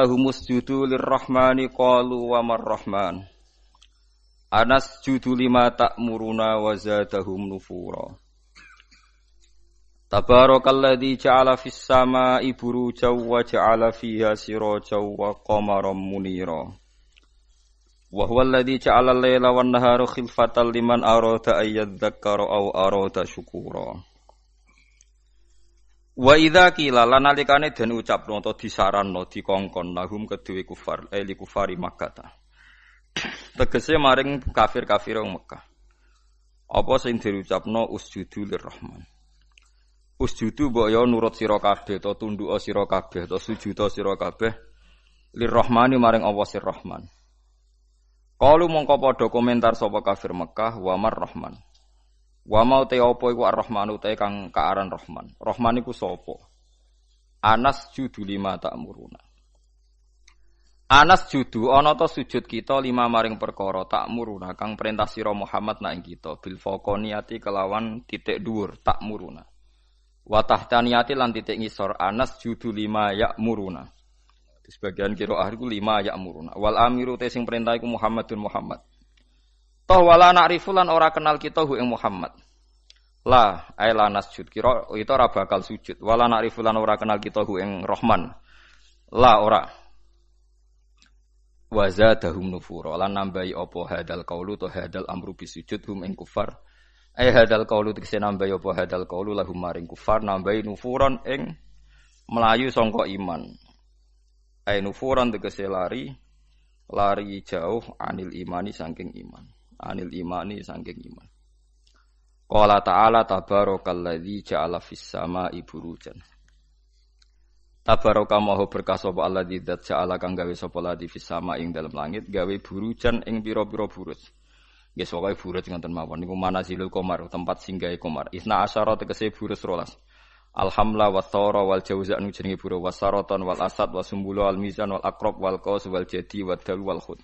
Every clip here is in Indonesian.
Lahumus judu lirrahmani qalu wa marrahman Anas judu lima ta'muruna wa zadahum nufura Tabarakalladzi ja'ala fis sama'i burujaw wa ja'ala fiha sirajaw wa qamaran munira Wa huwa alladzi ja'ala al-laila wan nahara khilfatan liman arada ayyadzakkara aw arada syukura Wa idza qila lan nalikane den ucapno utawa disaranno dikongkon lahum kedue kufar eh li kufari Makkah. Tegese maring kafir-kafir wong Mekah. Apa sing diucapno usjudu lirrahman. Usjudu mbok yo nurut sira kabeh to tunduk sira kabeh to sujud sira kabeh lirrahmani maring Allah sir Rahman. Kalu mongko padha komentar sapa kafir Mekah wa mar Rahman. Wa mau te apa iku Ar-Rahman te kang kaaran Rahman. Rahman iku sapa? Anas judu lima tak muruna. Anas judu ana ta sujud kita lima maring perkara tak muruna kang perintah sira Muhammad nak kita bil faqoniati kelawan titik dhuwur tak muruna. Wa tahtaniyati lan titik ngisor Anas judu lima ya muruna. Di sebagian kira ahli lima ya muruna. Wal amiru te sing perintah iku Muhammadun Muhammad. Toh wala na'rifu lan ora kenal kita hu Muhammad. La aila nasjud kira itu ora bakal sujud. Wala na'rifu lan ora kenal kita hu ing Rahman. La ora. Wa zadahum nufura lan nambahi apa hadal qaulu to hadal amru bisujud hum ing kufar. Ai hadal qaulu tekse nambahi apa hadal qaulu lahum maring kufar nambahi nufuran ing melayu sangka iman. Ai nufuran tegese lari lari jauh anil imani saking iman anil imani saking iman. Qala ta'ala tabarakalladzi ja'ala fis sama'i burujan. Tabaraka maha berkah sapa alladzi dzat ja'ala kang gawe sapa ladi fis sama ing dalam langit gawe burujan ing pira-pira buruj. Nggih pokoke buruj ngoten mawon niku manazilul qamar tempat singgahe qamar. Isna asyara tegese buruj rolas. Alhamla wa thara wal jauza nu jenenge buruj wasaratan wal asad wasumbulu al mizan wal aqrab wal qaus wal jadi wal dal wal khud.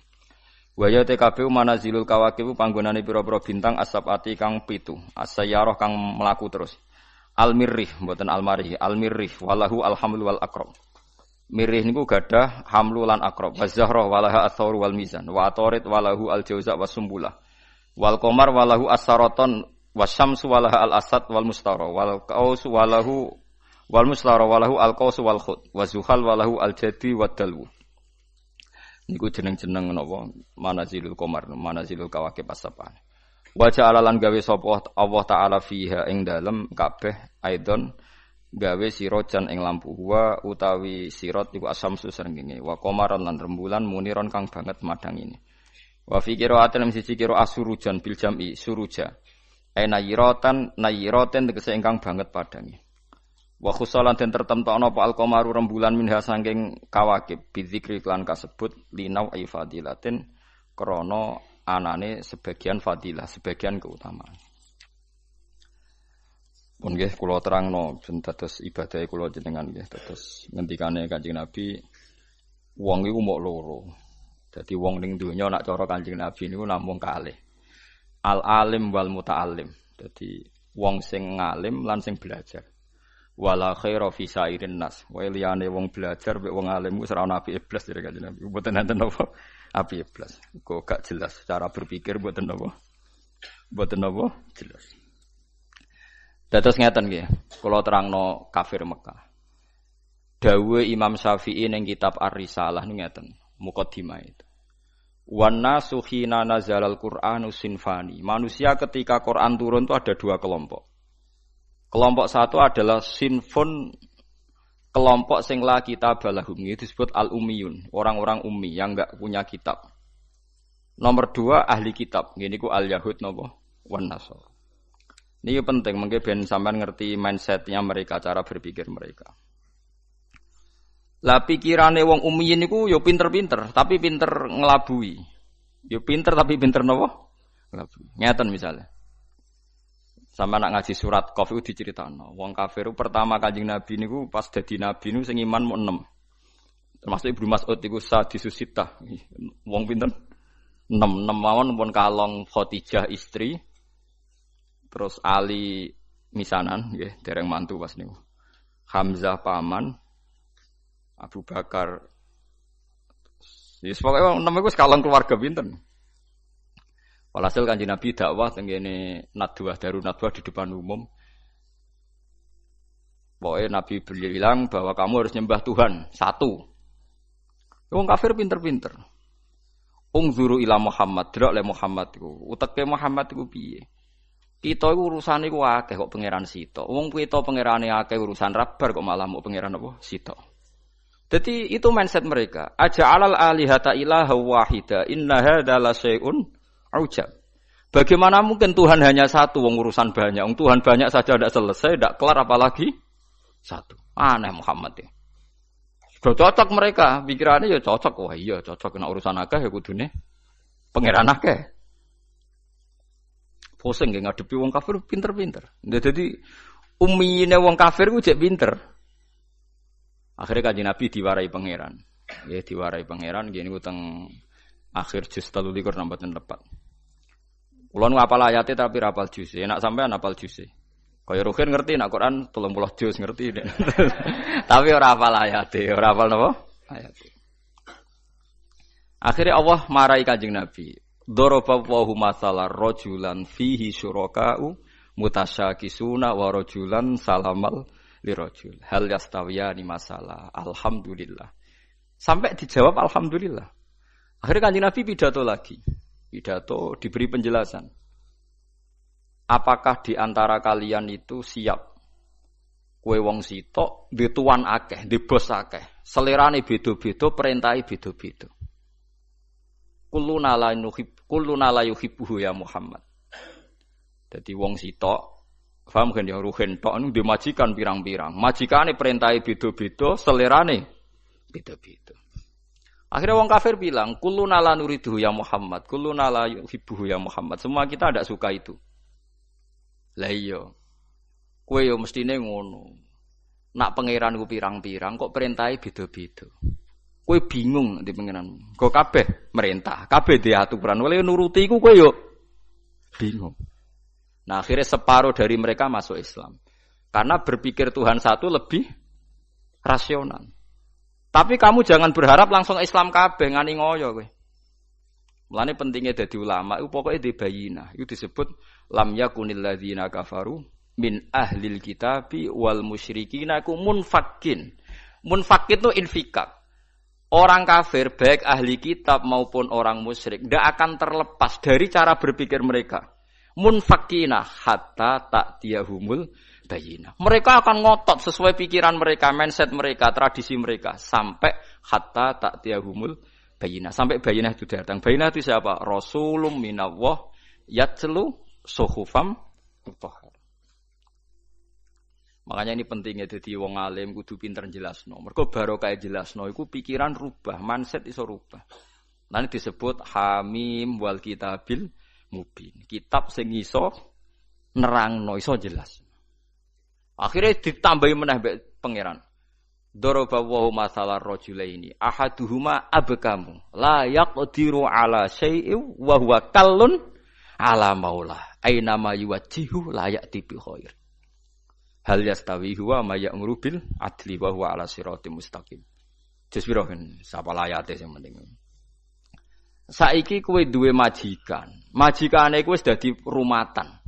Waya TKP manazilul kawakib panggonane pira-pira bintang asabati kang pitu. Asayaroh kang melaku terus. Al mirrih mboten al marih, al mirrih walahu alhamlu wal akrob. Mirrih niku gadah hamlu lan akrob. Wazahroh walaha athaur wal mizan. Wa atorit walahu al jauza was sumbulah. Wal komar walahu as-saraton wasyamsu walaha al asad wal mustara. Wal qaus walahu wal mustara walahu al qaus wal khud. Wa walahu al jadi wad dalwu. Niku jeneng-jeneng napa manazilul qamar, manazilul kawakib asapan. Wa ja'ala lan gawe sapa Allah taala fiha ing dalem kabeh aidon gawe sirojan ing lampu wa utawi sirot iku asamsu srengenge wa qamaran lan rembulan muniron kang banget madang ini. Wa fi qira'atin siji qira asurujan bil jam'i suruja. Aina yiratan nayiraten tegese ingkang banget padangi. Wa khusalan den tertemtokno apa al-qamaru rembulan minha saking kawakib bidzikri lan kasebut linau ai fadilatin krana anane sebagian fadilah, sebagian keutamaan. Pun nggih kula terangno ben dados ibadah kula jenengan nggih dados ngendikane Kanjeng Nabi wong iku mok loro. Dadi wong ning donya nak cara Kanjeng Nabi niku namung kalih. Al alim wal muta'allim. Dadi wong sing ngalim lan sing belajar wala khaira fi sairin nas. Wa liyane wong belajar mek wong alim wis ora ana api iblis dari kanjeng Nabi. Mboten nenten apa api iblis. Kok gak jelas cara berpikir mboten apa. Mboten apa jelas. Dados ngeten nggih, kula terangno kafir Mekah. Dawe Imam Syafi'i ning kitab Ar-Risalah niku ngeten, mukadimah itu. Wan nasu hina nazalal Qur'anu sinfani. Manusia ketika Quran turun itu ada dua kelompok. Kelompok satu adalah sinfon kelompok sing la kitab balahum itu disebut al umiyun orang-orang umi yang enggak punya kitab. Nomor dua ahli kitab, gini ku al yahud nopo wan nasor. Ini penting, mungkin ben sampean ngerti mindsetnya mereka, cara berpikir mereka. Lah pikirane wong umiyin niku yo pinter-pinter, tapi pinter ngelabui. Yo pinter tapi pinter nopo? Ngelabui. Ngeten misalnya. Sama nak ngaji surat Qaf itu diceritakno. Wong kafir pertama Kanjeng Nabi niku pas dadi nabi niku sing iman mau 6. Termasuk Ibnu Mas'ud iku sadisusita. Wong pinten? 6 6 mawon pun kalong Khadijah istri. Terus Ali misanan nggih dereng mantu pas niku. Hamzah paman, Abu Bakar Ya pokoknya namanya gue sekalang keluarga binten. Walhasil kanji Nabi dakwah tenggene nadwah daru nadwah di depan umum. Pokoknya Nabi bilang bahwa kamu harus nyembah Tuhan satu. Wong kafir pinter-pinter. Ungzuru ila Muhammad, drak le Muhammad iku. Uteke Muhammad iku piye? Kita iku urusan iku akeh kok pangeran sito. Wong kita pangerane akeh urusan rabar kok malah mau pangeran apa? Sito. Jadi itu mindset mereka. Aja alal alihata ilaha wahida. Inna hadza la ujab. Bagaimana mungkin Tuhan hanya satu, wong urusan banyak. Wong Tuhan banyak saja tidak selesai, tidak kelar apalagi satu. Aneh Muhammad ya. Sudah cocok mereka, pikirannya ya cocok. Wah iya cocok kena urusan akeh ya kudune pangeran akeh. Pusing nggak ngadepi wong kafir pinter-pinter. Jadi umine wong kafir cek pinter. Akhirnya kaji Nabi diwarai pangeran. Ya diwarai pangeran gini utang akhir juz likur nambatin tepat. Kulon ngapal ayatnya tapi rapal juz. Enak sampean apal juz. Kaya Rukin ngerti nak Quran 30 juz ngerti. tapi ora apal ayatnya, ora apal napa? Ayatnya. Akhirnya Allah marahi kanjeng Nabi. Doroba wahu masalah rojulan fihi syuraka'u mutasyakisuna wa rojulan salamal lirojul. Hal yastawiyani masalah. Alhamdulillah. Sampai dijawab Alhamdulillah. Akhirnya kanji Nabi pidato lagi. Pidato diberi penjelasan. Apakah di antara kalian itu siap kue wong sitok di tuan akeh, di bos akeh. Selerane beda-beda, perintahi beda-beda. Kuluna la yuhib, kuluna ya Muhammad. Jadi wong sitok Paham kan ya ruhen tok nu dimajikan pirang-pirang. Majikane perintahe beda-beda, selerane beda-beda. Akhirnya wong kafir bilang, "Kullu nala nuridu ya Muhammad, kullu nala yuhibbu ya Muhammad." Semua kita tidak suka itu. Lah iya. Kowe yo mestine ngono. Nak pangeran ku pirang-pirang kok perintahe beda-beda. Kowe bingung di pangeran. Kok kabeh merintah, kabeh diaturan. Oleh nuruti iku kowe yo bingung. Nah akhirnya separuh dari mereka masuk Islam. Karena berpikir Tuhan satu lebih rasional. Tapi kamu jangan berharap langsung Islam kabeh ngani ngoyo kowe. Mulane pentingnya jadi ulama itu pokoknya di bayina. Itu disebut lam yakunil ladzina kafaru min ahlil kitabi wal musyrikina ku munfakin. Munfakin itu infikak. Orang kafir baik ahli kitab maupun orang musyrik tidak akan terlepas dari cara berpikir mereka munfakina hatta tak humul bayina. Mereka akan ngotot sesuai pikiran mereka, mindset mereka, tradisi mereka sampai hatta tak humul bayina. Sampai bayina itu datang. Bayina itu siapa? Rasulum minallah yatlu suhufam mutahhar. Makanya ini pentingnya jadi wong alim kudu pinter jelasno. Mergo kayak jelasno iku pikiran rubah, mindset iso rubah. Nanti disebut hamim wal kitabil mubin. Kitab sing iso nerangno iso jelas. Akhirnya ditambahi meneh pangeran. Daraba wa masalah rajulaini ahaduhuma abkamu. La yaqdiru ala syai'in wa huwa kallun ala maula aina ma yuwajjihu la ya'ti bi khair. Hal yastawi huwa ma ya'muru bil adli wa huwa ala siratim mustaqim. Jus piro sapa layate sing penting? Saiki kue duwe majikan. Majikane kue sudah di rumatan.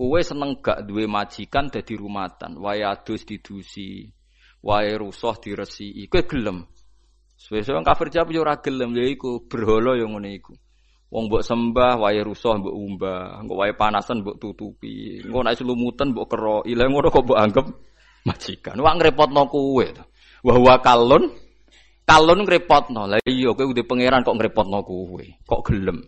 Kue seneng gak duwe majikan dadi rumatan. Wae adus didusi, wae rusuh diresi. Kue gelem. Sesuai kafir jawab yo ora gelem ya iku berhala yang ngene iku. Wong mbok sembah wae rusuh mbok umbah, engko wae panasan mbok tutupi. Engko nek selumutan mbok kero. Ile ngono kok mbok anggap majikan. Wah ngrepotno kowe to. Wa kalun Kalon ngrepotno. Lah iya kowe udah pangeran kok ngrepotno kowe. Kok gelem.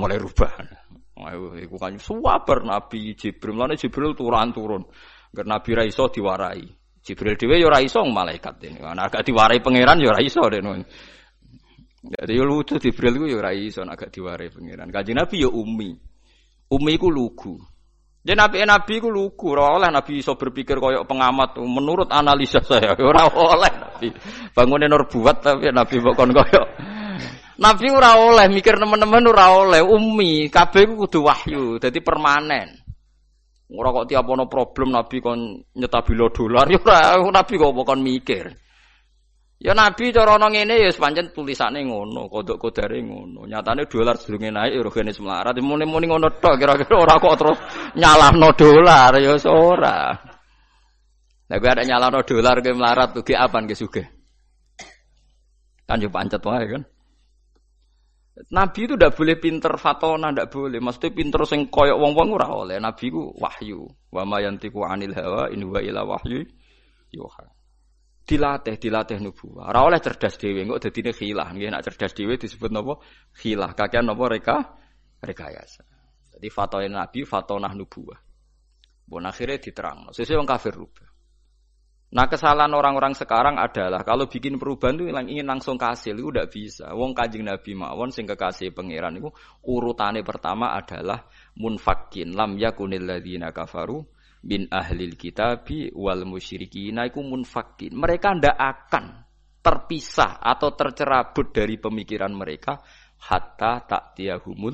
Mulai rubah. Ayo iku kan suwabar Nabi Jibril. Lan Jibril turun-turun. Karena Nabi ra iso diwarai. Jibril dhewe ya ora iso malaikat ini. Ana agak diwarai pangeran ya ora iso dene. Jadi ya lucu Jibril ku ya ora iso agak diwarai pangeran. Kanjeng Nabi ya umi. Umi ku lugu. Jadi nabi nabi ku lugu, ora oleh nabi iso berpikir koyok pengamat. Menurut analisa saya, ora oleh nabi. Bangunin nur buat tapi nabi bukan koyok. Nabi ora oleh mikir teman-teman ora oleh umi. Kabeh ku kudu wahyu, jadi permanen. Ora kok tiap ono problem nabi kon nyetabilo dolar, ya ora nabi kok bukan mikir. Ya Nabi cara ana ngene ya pancen tulisane ngono, kodok kodare ngono. Nyatane dolar sedurunge naik ya rogene semlarat, muni-muni ngono tok kira-kira ora kok terus nyalahno dolar ya ora. Lah gue ada nyalahno dolar ke melarat tuh ge apaan ge sugih. Kan yo pancet wae kan. Nabi itu tidak boleh pinter fatona, tidak boleh. Maksudnya pinter sing koyok wong wong ora oleh. Nabi ku wahyu. Wa ma yantiku anil hawa in huwa ila wahyu yuha dilatih dilatih nubuwah. Ora oleh cerdas dhewe kok dadine khilah. Nggih nek cerdas dhewe disebut napa? Khilah. Kakean napa reka? Rekayasa. Jadi fatwa Nabi fatonah nubuwah. Bon akhirnya diterang. Sesuai kafir rubah. Nah kesalahan orang-orang sekarang adalah kalau bikin perubahan itu ingin langsung kasih itu udah bisa. Wong kajing Nabi mawon sing kekasih pangeran itu urutane pertama adalah munfakin lam yakunil ladzina kafaru bin ahlil kitabi wal musyrikin iku munfakin. Mereka ndak akan terpisah atau tercerabut dari pemikiran mereka hatta tak tiahumul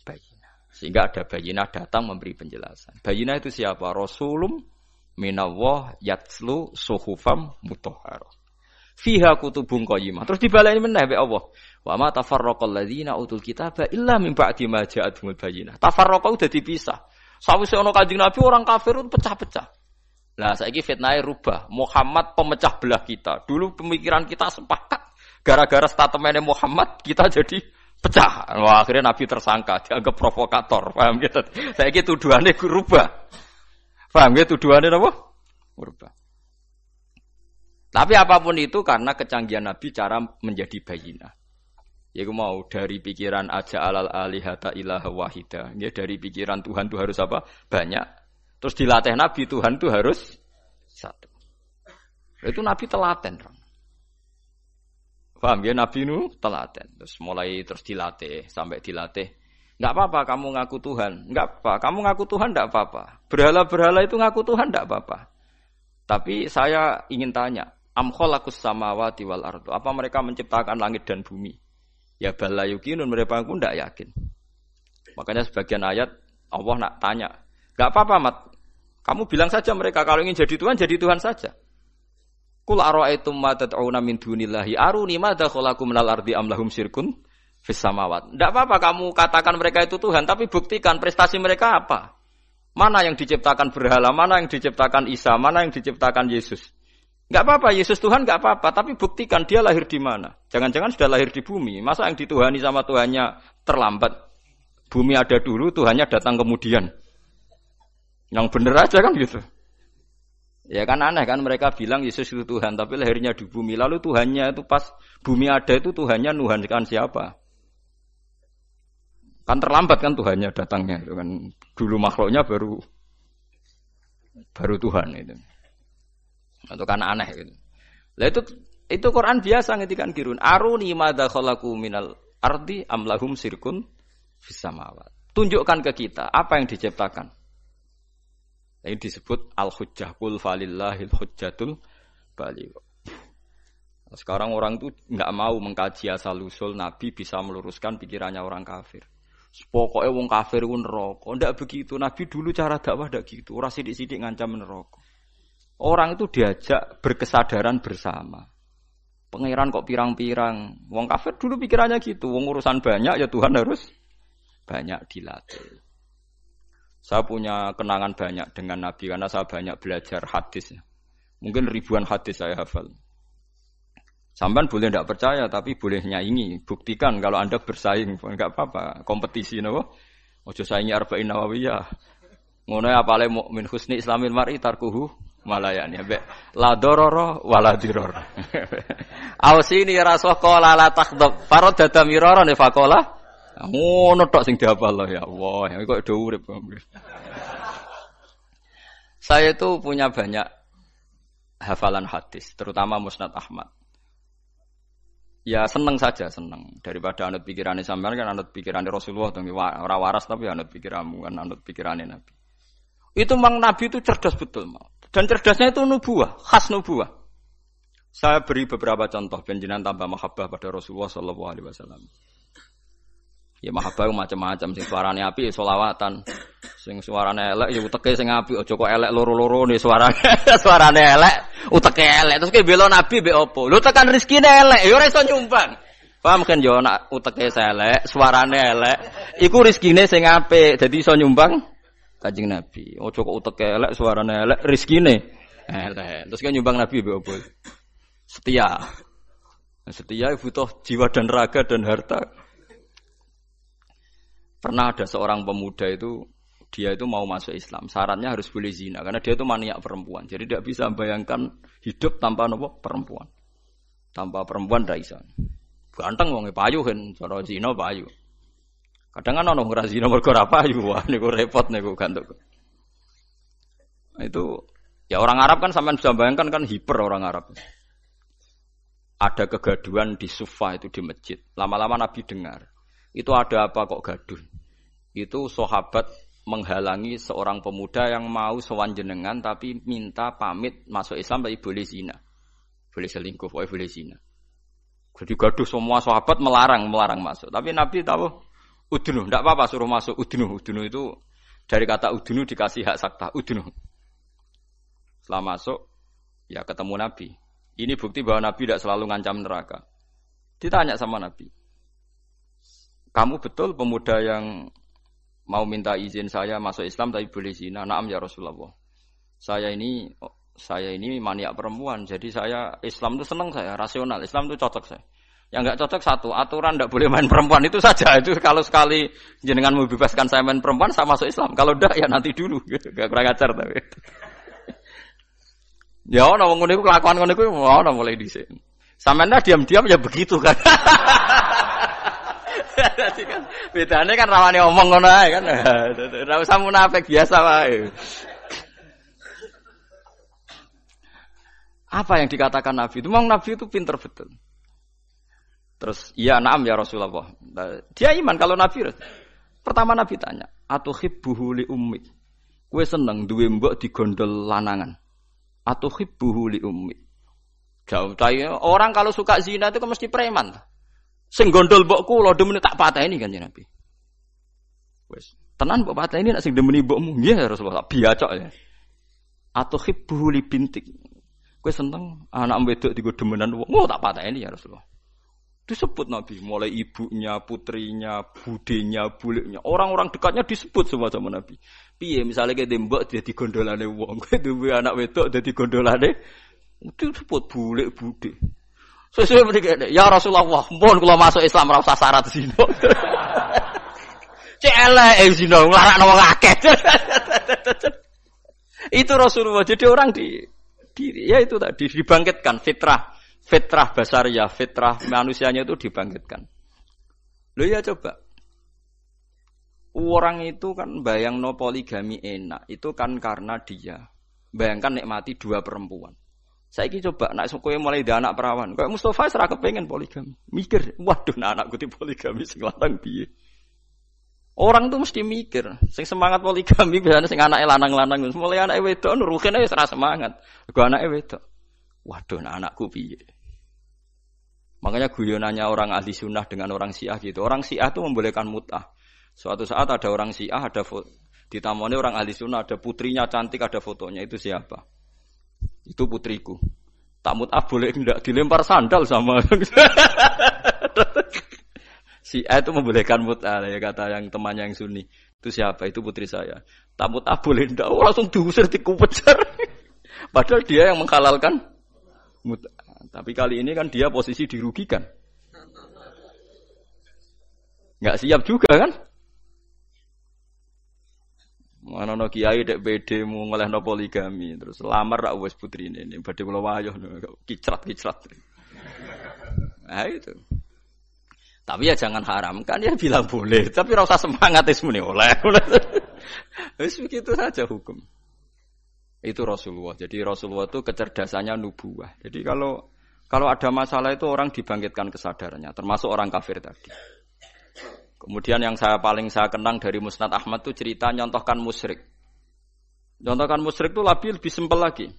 bayina. Sehingga ada bayina datang memberi penjelasan. Bayina itu siapa? Rasulum minawah yatslu suhufam mutahharah. Fiha kutubun qayyimah. Terus dibalani meneh be Allah. Wa ma tafarraqal ladzina utul kitaba illa min ba'di ma ja'atuhumul bayyinah. Tafarraqa udah dipisah. Sawise ono Kanjeng Nabi orang kafir itu pecah-pecah. Nah, saiki fitnahnya rubah. Muhammad pemecah belah kita. Dulu pemikiran kita sepakat. Gara-gara statementnya Muhammad kita jadi pecah. Wah, akhirnya Nabi tersangka, dianggap provokator. Paham gitu? Gitu tuduhannya rubah. Paham gitu tuduhannya apa? Rubah. Tapi apa pun itu karena kecanggihan Nabi cara menjadi bayina. Ya mau dari pikiran aja alal alihata ilaha wahida. Ya dari pikiran Tuhan itu harus apa? Banyak. Terus dilatih Nabi Tuhan itu harus satu. Itu Nabi telaten. Paham ya Nabi nu telaten. Terus mulai terus dilatih sampai dilatih. Enggak apa-apa kamu ngaku Tuhan. Enggak apa. Kamu ngaku Tuhan enggak apa-apa. Berhala-berhala itu ngaku Tuhan enggak apa-apa. Tapi saya ingin tanya, am khalaqus samawati wal ardu. Apa mereka menciptakan langit dan bumi? Ya bala yukinun mereka pun tidak yakin. Makanya sebagian ayat Allah nak tanya, nggak apa-apa mat, kamu bilang saja mereka kalau ingin jadi Tuhan jadi Tuhan saja. Kul ara'aitum ma tad'una min dunillahi aruni madza khalaqu minal ardi am lahum fis samawat. Enggak apa-apa kamu katakan mereka itu Tuhan, tapi buktikan prestasi mereka apa? Mana yang diciptakan berhala, mana yang diciptakan Isa, mana yang diciptakan Yesus. Enggak apa-apa, Yesus Tuhan enggak apa-apa, tapi buktikan dia lahir di mana. Jangan-jangan sudah lahir di bumi. Masa yang dituhani sama Tuhannya terlambat? Bumi ada dulu, Tuhannya datang kemudian. Yang bener aja kan gitu. Ya kan aneh kan mereka bilang Yesus itu Tuhan, tapi lahirnya di bumi. Lalu Tuhannya itu pas bumi ada itu Tuhannya Nuhan kan siapa? Kan terlambat kan Tuhannya datangnya. Itu kan dulu makhluknya baru baru Tuhan itu. Atau karena aneh gitu. Lah itu itu Quran biasa ngetikan kirun. Aruni madza khalaqu minal ardi amlahum sirkun fis samawat. Tunjukkan ke kita apa yang diciptakan. Ini disebut al-hujjah kul falillahil hujjatul baligh. Sekarang orang itu nggak mau mengkaji asal usul Nabi bisa meluruskan pikirannya orang kafir. Pokoknya wong kafir pun neraka. Ndak begitu. Nabi dulu cara dakwah ndak gitu. Ora sidik-sidik ngancam neraka. Orang itu diajak berkesadaran bersama. Pangeran kok pirang-pirang. Wong kafir dulu pikirannya gitu. Wong urusan banyak ya Tuhan harus banyak dilatih. Saya punya kenangan banyak dengan Nabi karena saya banyak belajar hadis. Mungkin ribuan hadis saya hafal. Sampai boleh tidak percaya, tapi boleh nyaingi. Buktikan kalau anda bersaing, enggak apa-apa. Kompetisi, no? Ojo saingi arba'in nawawiyah. Ngono ya apale mukmin husni islamin mar'i tarkuhu malayani be la dororo wala diror ausini rasul qala la takhdab farad dada mirara ne faqala ngono tok sing diapal ya Allah ya kok do urip saya itu punya banyak hafalan hadis terutama musnad Ahmad ya seneng saja seneng daripada anut pikirannya sampean kan anut pikirannya Rasulullah dong ora waras tapi anut pikiranmu kan anut pikirannya Nabi itu memang Nabi itu cerdas betul mau dan cerdasnya itu nubuah, khas nubuah. Saya beri beberapa contoh penjinan tambah mahabbah pada Rasulullah Shallallahu Alaihi Wasallam. Ya mahabbah macam-macam sing suarane api ya selawatan. Sing suarane elek ya uteke sing api aja kok elek loro-loro nih suarane. suarane elek, uteke elek terus ke belo nabi be opo? Lu tekan rezekine elek ya ora iso nyumbang. Paham kan yo nak uteke elek, suarane elek, iku rezekine sing apik, dadi iso nyumbang Kanjeng Nabi. Ojo kok uteke elek, suarane elek, rezekine elek. Terus kan nyumbang Nabi be opo? Setia. Setia butuh jiwa dan raga dan harta. Pernah ada seorang pemuda itu dia itu mau masuk Islam. Syaratnya harus boleh zina karena dia itu maniak perempuan. Jadi tidak bisa bayangkan hidup tanpa nopo perempuan. Tanpa perempuan tidak bisa. Ganteng wong payu kan, cara zina payu. Kadang kan ono ora zina mergo ora payu. Wah niku repot niku gantuk. Itu ya orang Arab kan sampean bisa bayangkan kan hiper orang Arab. Ada kegaduhan di sufa itu di masjid. Lama-lama Nabi dengar. Itu ada apa kok gaduh? itu sahabat menghalangi seorang pemuda yang mau sowan jenengan tapi minta pamit masuk Islam tapi boleh zina. Boleh selingkuh, boleh boleh zina. Jadi gaduh semua sahabat melarang, melarang masuk. Tapi Nabi tahu udunu, tidak apa-apa suruh masuk udunu. Udunu itu dari kata udunu dikasih hak sakta, udunu. Setelah masuk, ya ketemu Nabi. Ini bukti bahwa Nabi tidak selalu ngancam neraka. Ditanya sama Nabi, kamu betul pemuda yang mau minta izin saya masuk Islam tapi boleh zina. Naam ya Rasulullah. Saya ini saya ini maniak perempuan, jadi saya Islam itu senang saya, rasional. Islam itu cocok saya. Yang nggak cocok satu, aturan tidak boleh main perempuan itu saja. Itu kalau sekali jenengan membebaskan saya main perempuan, saya masuk Islam. Kalau tidak ya nanti dulu. Gak kurang ajar tapi. ya ono wong ngene kelakuan ngono iku ono mulai dhisik. Sampeyan diam-diam ya begitu kan. Jadi kan kan rawane omong ngono kan. Ora usah munafik biasa wae. Apa yang dikatakan Nabi itu? Memang Nabi itu pinter betul. Terus, iya naam ya Rasulullah. Dia iman kalau Nabi. Pertama Nabi tanya, atau hibbuhu li ummi. Kue seneng duwe mbok digondol lanangan. Atau hibbuhu li ummi. Jauh orang kalau suka zina itu kan mesti preman. Sing gondol mbok kula demene tak pateni kan Nabi. Wes, tenan mbok pateni nek sing demeni mbokmu. Nggih Rasulullah, biacok ya. Atau hibbu li bintik. Kowe seneng anak wedok digo demenan wong. Oh tak pateni ya Rasulullah. Disebut Nabi, mulai ibunya, putrinya, budenya, buliknya. Orang-orang dekatnya disebut semua sama Nabi. Piye misalnya kayak dembok dia digondolane wong, duwe anak wedok dadi gondolane. Itu disebut bulik bude. Sesuai begini, ya Rasulullah, mohon kalau masuk Islam rasa syarat zino. Cek eh zino, ngelarak nama ngakeh. itu Rasulullah. Jadi orang di, di ya itu tadi dibangkitkan fitrah, fitrah ya, fitrah manusianya itu dibangkitkan. Lo ya coba. Orang itu kan bayang no poligami enak, itu kan karena dia bayangkan nikmati dua perempuan. Saya ini coba nak kowe mulai di anak perawan. Kayak Mustafa serah kepengen poligami. Mikir, waduh nah anakku di poligami sing lanang. Orang tuh mesti mikir, sing semangat poligami biasanya sing anak lanang-lanang. Mulai anak wedok nuruhin aja serah semangat. Gua anak wedok. Waduh nah anakku piye. Makanya guyonannya orang ahli sunnah dengan orang syiah gitu. Orang syiah tuh membolehkan mutah. Suatu saat ada orang syiah, ada. Ditamoni orang ahli sunnah, ada putrinya cantik, ada fotonya. Itu siapa? Itu putriku. Tak mut'ah boleh enggak dilempar sandal sama. si A itu membolehkan mut'ah ya kata yang temannya yang sunni. Itu siapa? Itu putri saya. Tak mut'ah boleh enggak? Oh, langsung diusir dikupejar. Padahal dia yang menghalalkan mut'ah. Tapi kali ini kan dia posisi dirugikan. Enggak siap juga kan? Mana no kiai dek bede mu ngoleh no poligami terus lamar rak wes putri ini ini badhe kula wayah kicrat kicrat. Nah itu. Tapi ya jangan haram kan ya bilang boleh. Tapi rasa semangat es muni oleh. Wes begitu saja hukum. Itu Rasulullah. Jadi Rasulullah itu kecerdasannya nubuah. Jadi kalau kalau ada masalah itu orang dibangkitkan kesadarannya, termasuk orang kafir tadi. Kemudian yang saya paling saya kenang dari Musnad Ahmad itu cerita nyontohkan musyrik. Nyontohkan musyrik itu lebih lebih simpel lagi.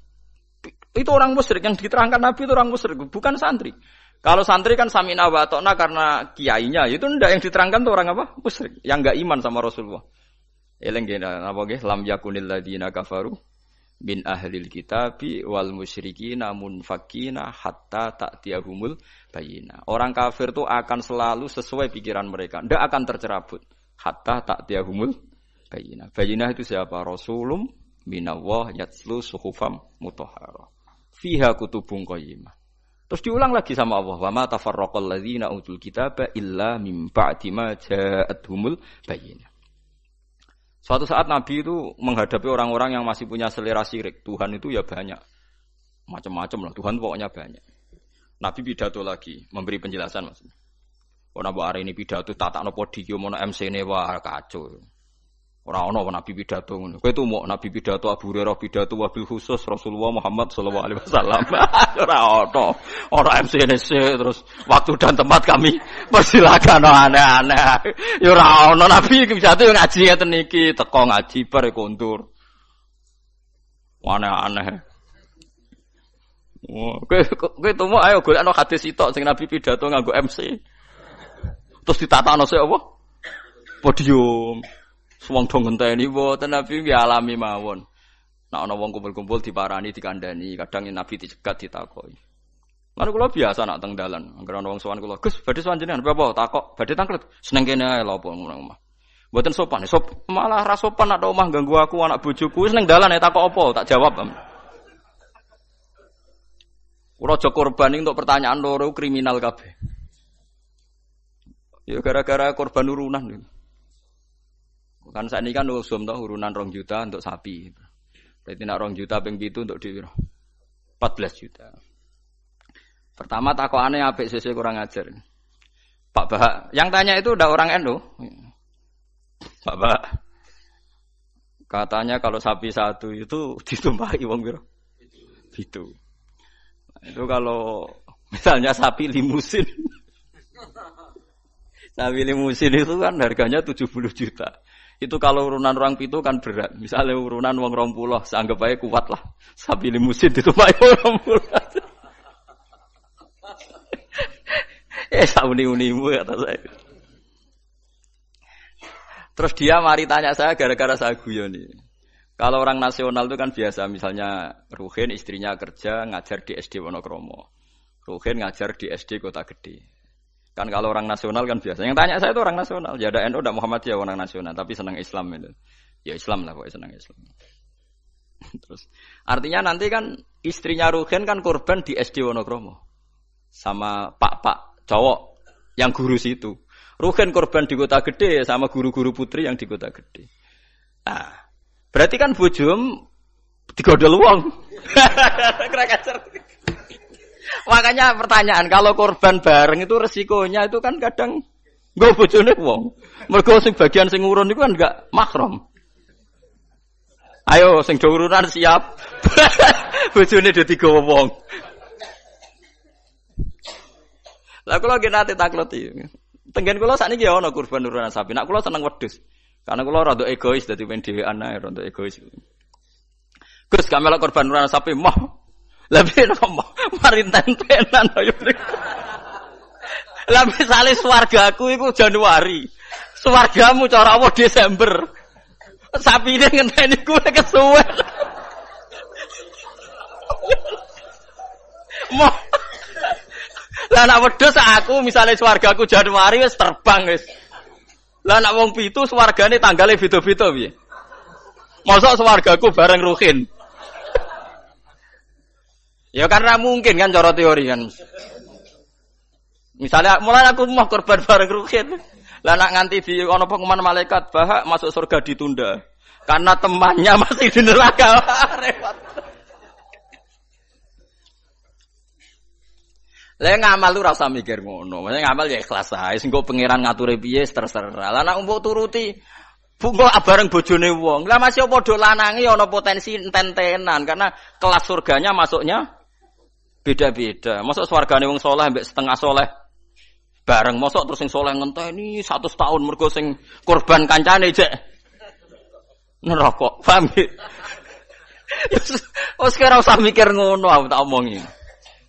Itu orang musyrik yang diterangkan Nabi itu orang musyrik, bukan santri. Kalau santri kan samina wa karena kiainya, itu ndak yang diterangkan tuh orang apa? Musyrik, yang enggak iman sama Rasulullah. Eleng gini, apa nggih? Lam yakunil ladina kafaru bin ahlil kitabi wal musyriki namun fakina hatta ta'tiyahumul bayina. Orang kafir tuh akan selalu sesuai pikiran mereka, ndak akan tercerabut hatta ta'tiyahumul bayina. Bayina itu siapa? Rasulum minallah yatslu suhufam mutahhara. Fiha kutubun qayyimah. Terus diulang lagi sama Allah, "Wa ma tafarraqal ladzina utul kitaba illa mim ba'di ma ja'atuhumul bayyinah." Suatu saat Nabi itu menghadapi orang-orang yang masih punya selera syirik. Tuhan itu ya banyak. Macam-macam lah. Tuhan pokoknya banyak. Nabi pidato lagi, memberi penjelasan maksudnya. Oh, hari ini pidato tata no podium, no MC ini wah kacau. Orang ono nabi pidato ngono. Kowe tuh mau nabi pidato Abu Hurairah pidato wabil khusus Rasulullah Muhammad sallallahu alaihi wasallam. Ora ono. Ora MCNC terus waktu dan tempat kami persilakan aneh-aneh. Ya ora ono nabi pidato ngaji ngeten niki, teko ngaji bare kontur. Aneh-aneh. Oh, kowe kowe tuh ayo golekno hadis sitok sing nabi pidato nganggo MC. Terus ditatakno sik apa? Podium. Wong dong ngenteni mboten Nabi alami mawon. Nah ana wong kumpul-kumpul diparani dikandani, kadang Nabi dicegat ditakoki. Lalu kula biasa nak teng dalan, anggere ana wong sowan "Gus, badhe sowan jenengan apa takok, badhe tangklet." Seneng kene ae lho apa ngono omah. Mboten sopan, sop malah ra sopan nak omah ganggu aku anak bojoku, seneng dalan ya takok apa, tak jawab. Kula aja korban untuk pertanyaan loro kriminal kabeh. Ya gara-gara korban urunan. Gitu. Kan saat ini kan usum tau urunan rong juta untuk sapi. Berarti nak rong juta ping itu untuk di 14 juta. Pertama aneh apa sesuai kurang ajar. Pak Bah, yang tanya itu udah orang NU. Pak Bah, katanya kalau sapi satu itu ditumpahi wong biro. Itu. Itu kalau misalnya sapi limusin. sapi limusin itu kan harganya 70 juta. Itu kalau urunan orang pitu kan berat. Misalnya urunan wong rong puluh, seanggap aja kuat lah. Sapi limusin itu pak orang puluh. eh sauni unimu kata saya. Terus dia mari tanya saya gara-gara saya guyon nih. Kalau orang nasional itu kan biasa, misalnya Ruhin istrinya kerja ngajar di SD Wonokromo. Ruhin ngajar di SD Kota Gede. Kan kalau orang nasional kan biasa. Yang tanya saya itu orang nasional. Ya ada NU, ada Muhammadiyah orang nasional, tapi senang Islam itu. Ya Islam lah, pokoknya senang Islam. Terus artinya nanti kan istrinya Rugen kan korban di SD Wonokromo sama pak-pak cowok yang guru situ. Rugen korban di kota gede sama guru-guru putri yang di kota gede. Nah, berarti kan bujum digodol uang. Makanya pertanyaan kalau korban bareng itu resikonya itu kan kadang gue bojone wong. Mergo sing bagian sing urun itu kan enggak makrom. Ayo sing do urunan siap. bojone do digawa wong. Lah kula ge nate takleti. Tenggen sakniki ya ana kurban urunan sapi. Nak kula seneng wedhus. Karena kula rada egois dadi pen dhewean ae rada egois. Gus kamela korban urunan sapi mah lebih nopo marin tentenan ayo. Lah misale swargaku iku Januari. Swargamu cara apa Desember. Sapi ini ngenteni kuwe kesuwen. Mo. Lah nak wedhus aku misale swargaku Januari wis terbang wis. Lah nak wong pitu swargane tanggale beda-beda piye? Mosok swargaku bareng Ruhin. Ya karena mungkin kan cara teori kan. Misalnya mulai aku mau korban bareng rukin. Lah nak nganti di ono pengumuman malaikat bahak masuk surga ditunda. Karena temannya masih di neraka. Repot. Lah ngamal lu rasa mikir ngono. Maksudnya ngamal ya ikhlas ae. Sing pangeran ngatur piye terserah. Lah nak mbok turuti Bungo bareng bojone wong. Lah masih padha lanange ana potensi enten-tenan karena kelas surganya masuknya Beda-beda. Masuk swargane wong soleh mbek setengah soleh bareng mosok terus sing soleh ngenteni satu tahun mergo sing korban kancane jek neraka. Paham ya? Wes kira usah mikir ngono aku tak omongi.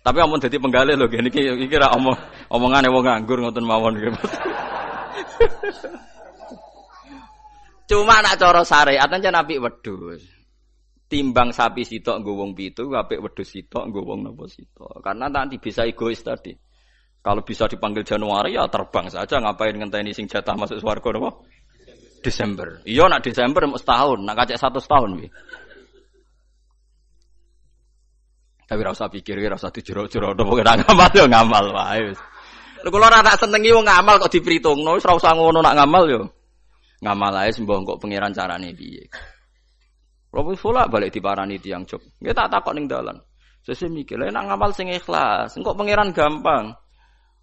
Tapi amun dadi penggalih lho gini iki iki ra omong omongane wong nganggur ngoten mawon gitu. Cuma nak cara syariat aja nabi wedhus. Timbang sapi sitok nggo wong pitu, apik wedhus sitok nggo wong napa sitok. Karena nanti bisa egois tadi. Kalau bisa dipanggil Januari ya terbang saja ngapain ngenteni sing jatah masuk swarga napa? Desember. Iya nak Desember mau setahun, nak kacek satu setahun wi. Tapi rasa pikir, rasa dijero-jero, udah pokoknya ngamal yo ngamal wae. Lha kula ora tak senengi wong ngamal kok diperhitungno, wis ora usah ngono nak ngamal yo. Ngamal ae sembah kok pangeran carane piye. Kula wis pola balik diparani tiyang jog. Nggih tak takok ning dalan. Sesuk mikir, lha nak ngamal sing ikhlas, engko pangeran gampang.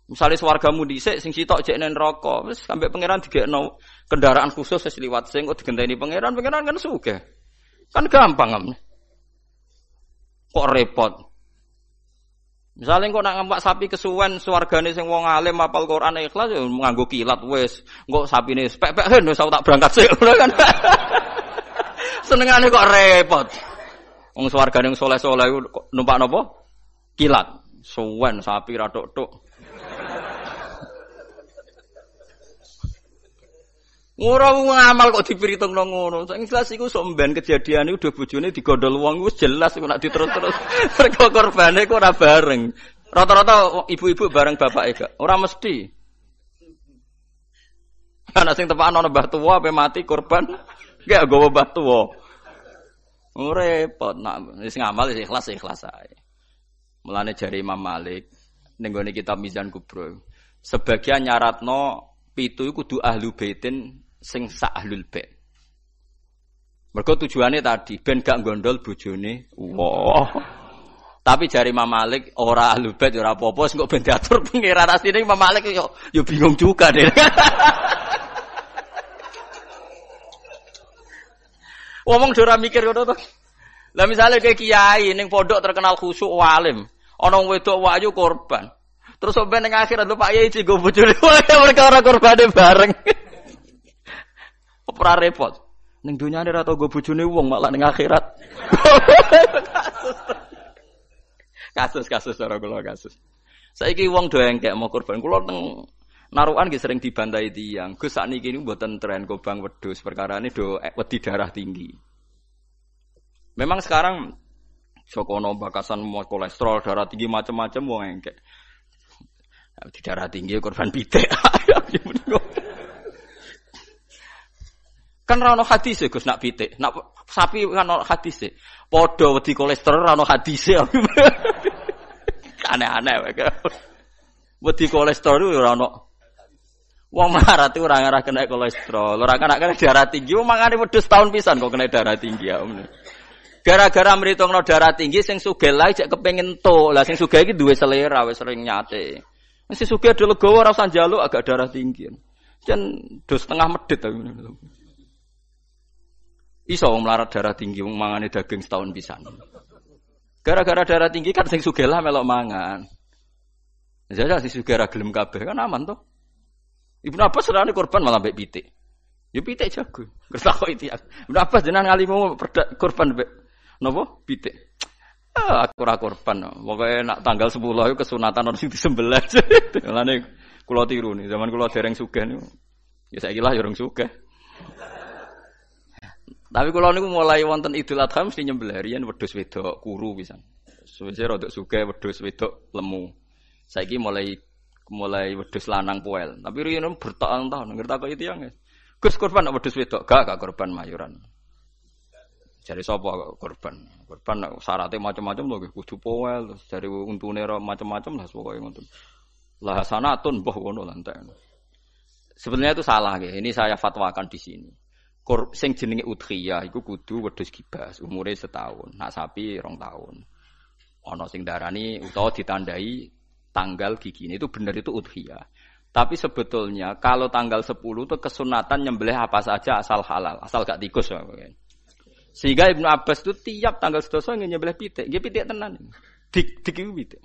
Misalnya swargamu dhisik sing sitok jek nen neraka, wis sampe pangeran digekno kendaraan khusus wis liwat sing kok digenteni pangeran, pangeran kan sugih. Kan gampang kan. Kok repot. Misalnya kok nak ngampak sapi kesuwen swargane sing wong alim apal Quran ikhlas ya nganggo kilat wis. Engko sapine pek-pek hen wis tak berangkat sik kan. Senengane kok repot. Wong swargane sing soleh-soleh numpak napa? Kilat. Suwen sapi ra tok-tok. Ora ngamal kok dipritungno ngono. Sing jelas iku sok mben kejadian iku udah bojone digondol wong wis jelas iku nek diterus-terus. Mergo korbane kok ora bareng. Rata-rata ibu-ibu bareng bapake gak. Ora mesti. Ana sing tepakan ana mbah tuwa ape mati korban gak gowo mbah tuwa. Repot nak wis ngamal wis ikhlas ikhlas ae. Mulane jari Imam Malik ning kitab Mizan Kubro. Sebagian nyaratno pitu iku kudu ahlu baitin sing sak ahlul bait. Tujuannya tadi ben gak gondol bojone. Wah. Tapi jari Imam Malik ora ahlul bait ora apa-apa sing kok ben diatur pangeran asline Imam Malik yo yo bingung juga deh. Ngomong ora mikir ngono to. Lah misalnya kayak kiai ning pondok terkenal khusyuk walim, ana wedok wayu korban. Terus sampai ning akhirat Pak Yai cigo bojone mereka ora korbane bareng. Ora repot. Ning dunyane ora tau go bojone wong malah ning akhirat. kasus kasus cara kula kasus. Saiki wong do engkek mau korban kula teng narukan ki sering dibantai tiang. Gus sakniki niku mboten tren wedhus perkara ini do wedi darah tinggi. Memang sekarang Jokono bakasan mau kolesterol darah tinggi macam-macam wong engkek. Di darah tinggi korban pitik. Kan rano hadis ya Gus nak pitik, nak sapi kan rano hadis ya. Podo wedi kolesterol rano hadis ya. Aneh-aneh wae. Wedi kolesterol itu rano. Wong tuh orang arah kena kolesterol, orang kena kena darah tinggi, wong mangane wedhus tahun pisan kok kena darah tinggi ya. Gara-gara no darah tinggi sing sugih lae cek kepengin to. Lah sing sugih iki duwe selera wis sering nyate. Mesti sugih ada legowo ora usah agak darah tinggi. Jan do setengah medit tapi. Iso wong melarat darah tinggi wong mangane daging setahun pisan. Gara-gara darah tinggi kan sing sugih lah melok mangan. Jadi si sugih ra gelem kabeh kan aman toh. Ibnu Abbas serane korban malah mbek pitik. Ya pitik jago. Kersako itu. Ibnu Abbas ngalimu korban mbek napa? Pitik. Ah, aku ora korban. Pokoke nak tanggal 10 itu kesunatan orang sing disembelih. Mulane kula tiru nih, zaman kula dereng sugih niku. Ya saiki lah ya urung. Tapi kalau niku mulai wonten Idul Adha mesti nyembelih riyen wedhus wedok kuru pisan. Suwe rodok suge wedhus wedok lemu. Saiki mulai mulai wedhus lanang poel. Tapi riyen bertahun-tahun ngerti kok itu yang Gus korban wedhus wedok gak gak korban mayuran. Jadi sapa korban? Korban syaratnya macam-macam lho kudu poel terus dari untune macam-macam lah pokoke ngoten. Lah sanatun mbah ngono. Sebenarnya itu salah ya. Ini saya fatwakan di sini. Kor, sing jenenge udhiyah iku kudu wedhus gibas, umure setahun. Nak sapi rong tahun. Ana sing darani utawa ditandai tanggal gigi itu benar itu udhiyah. Tapi sebetulnya kalau tanggal 10 itu kesunatan nyembelih apa saja asal halal, asal gak tikus. Sehingga Ibnu Abbas itu tiap tanggal sedoso ingin nyembelih pitik, dia pitik tenan. Dik dik pitik.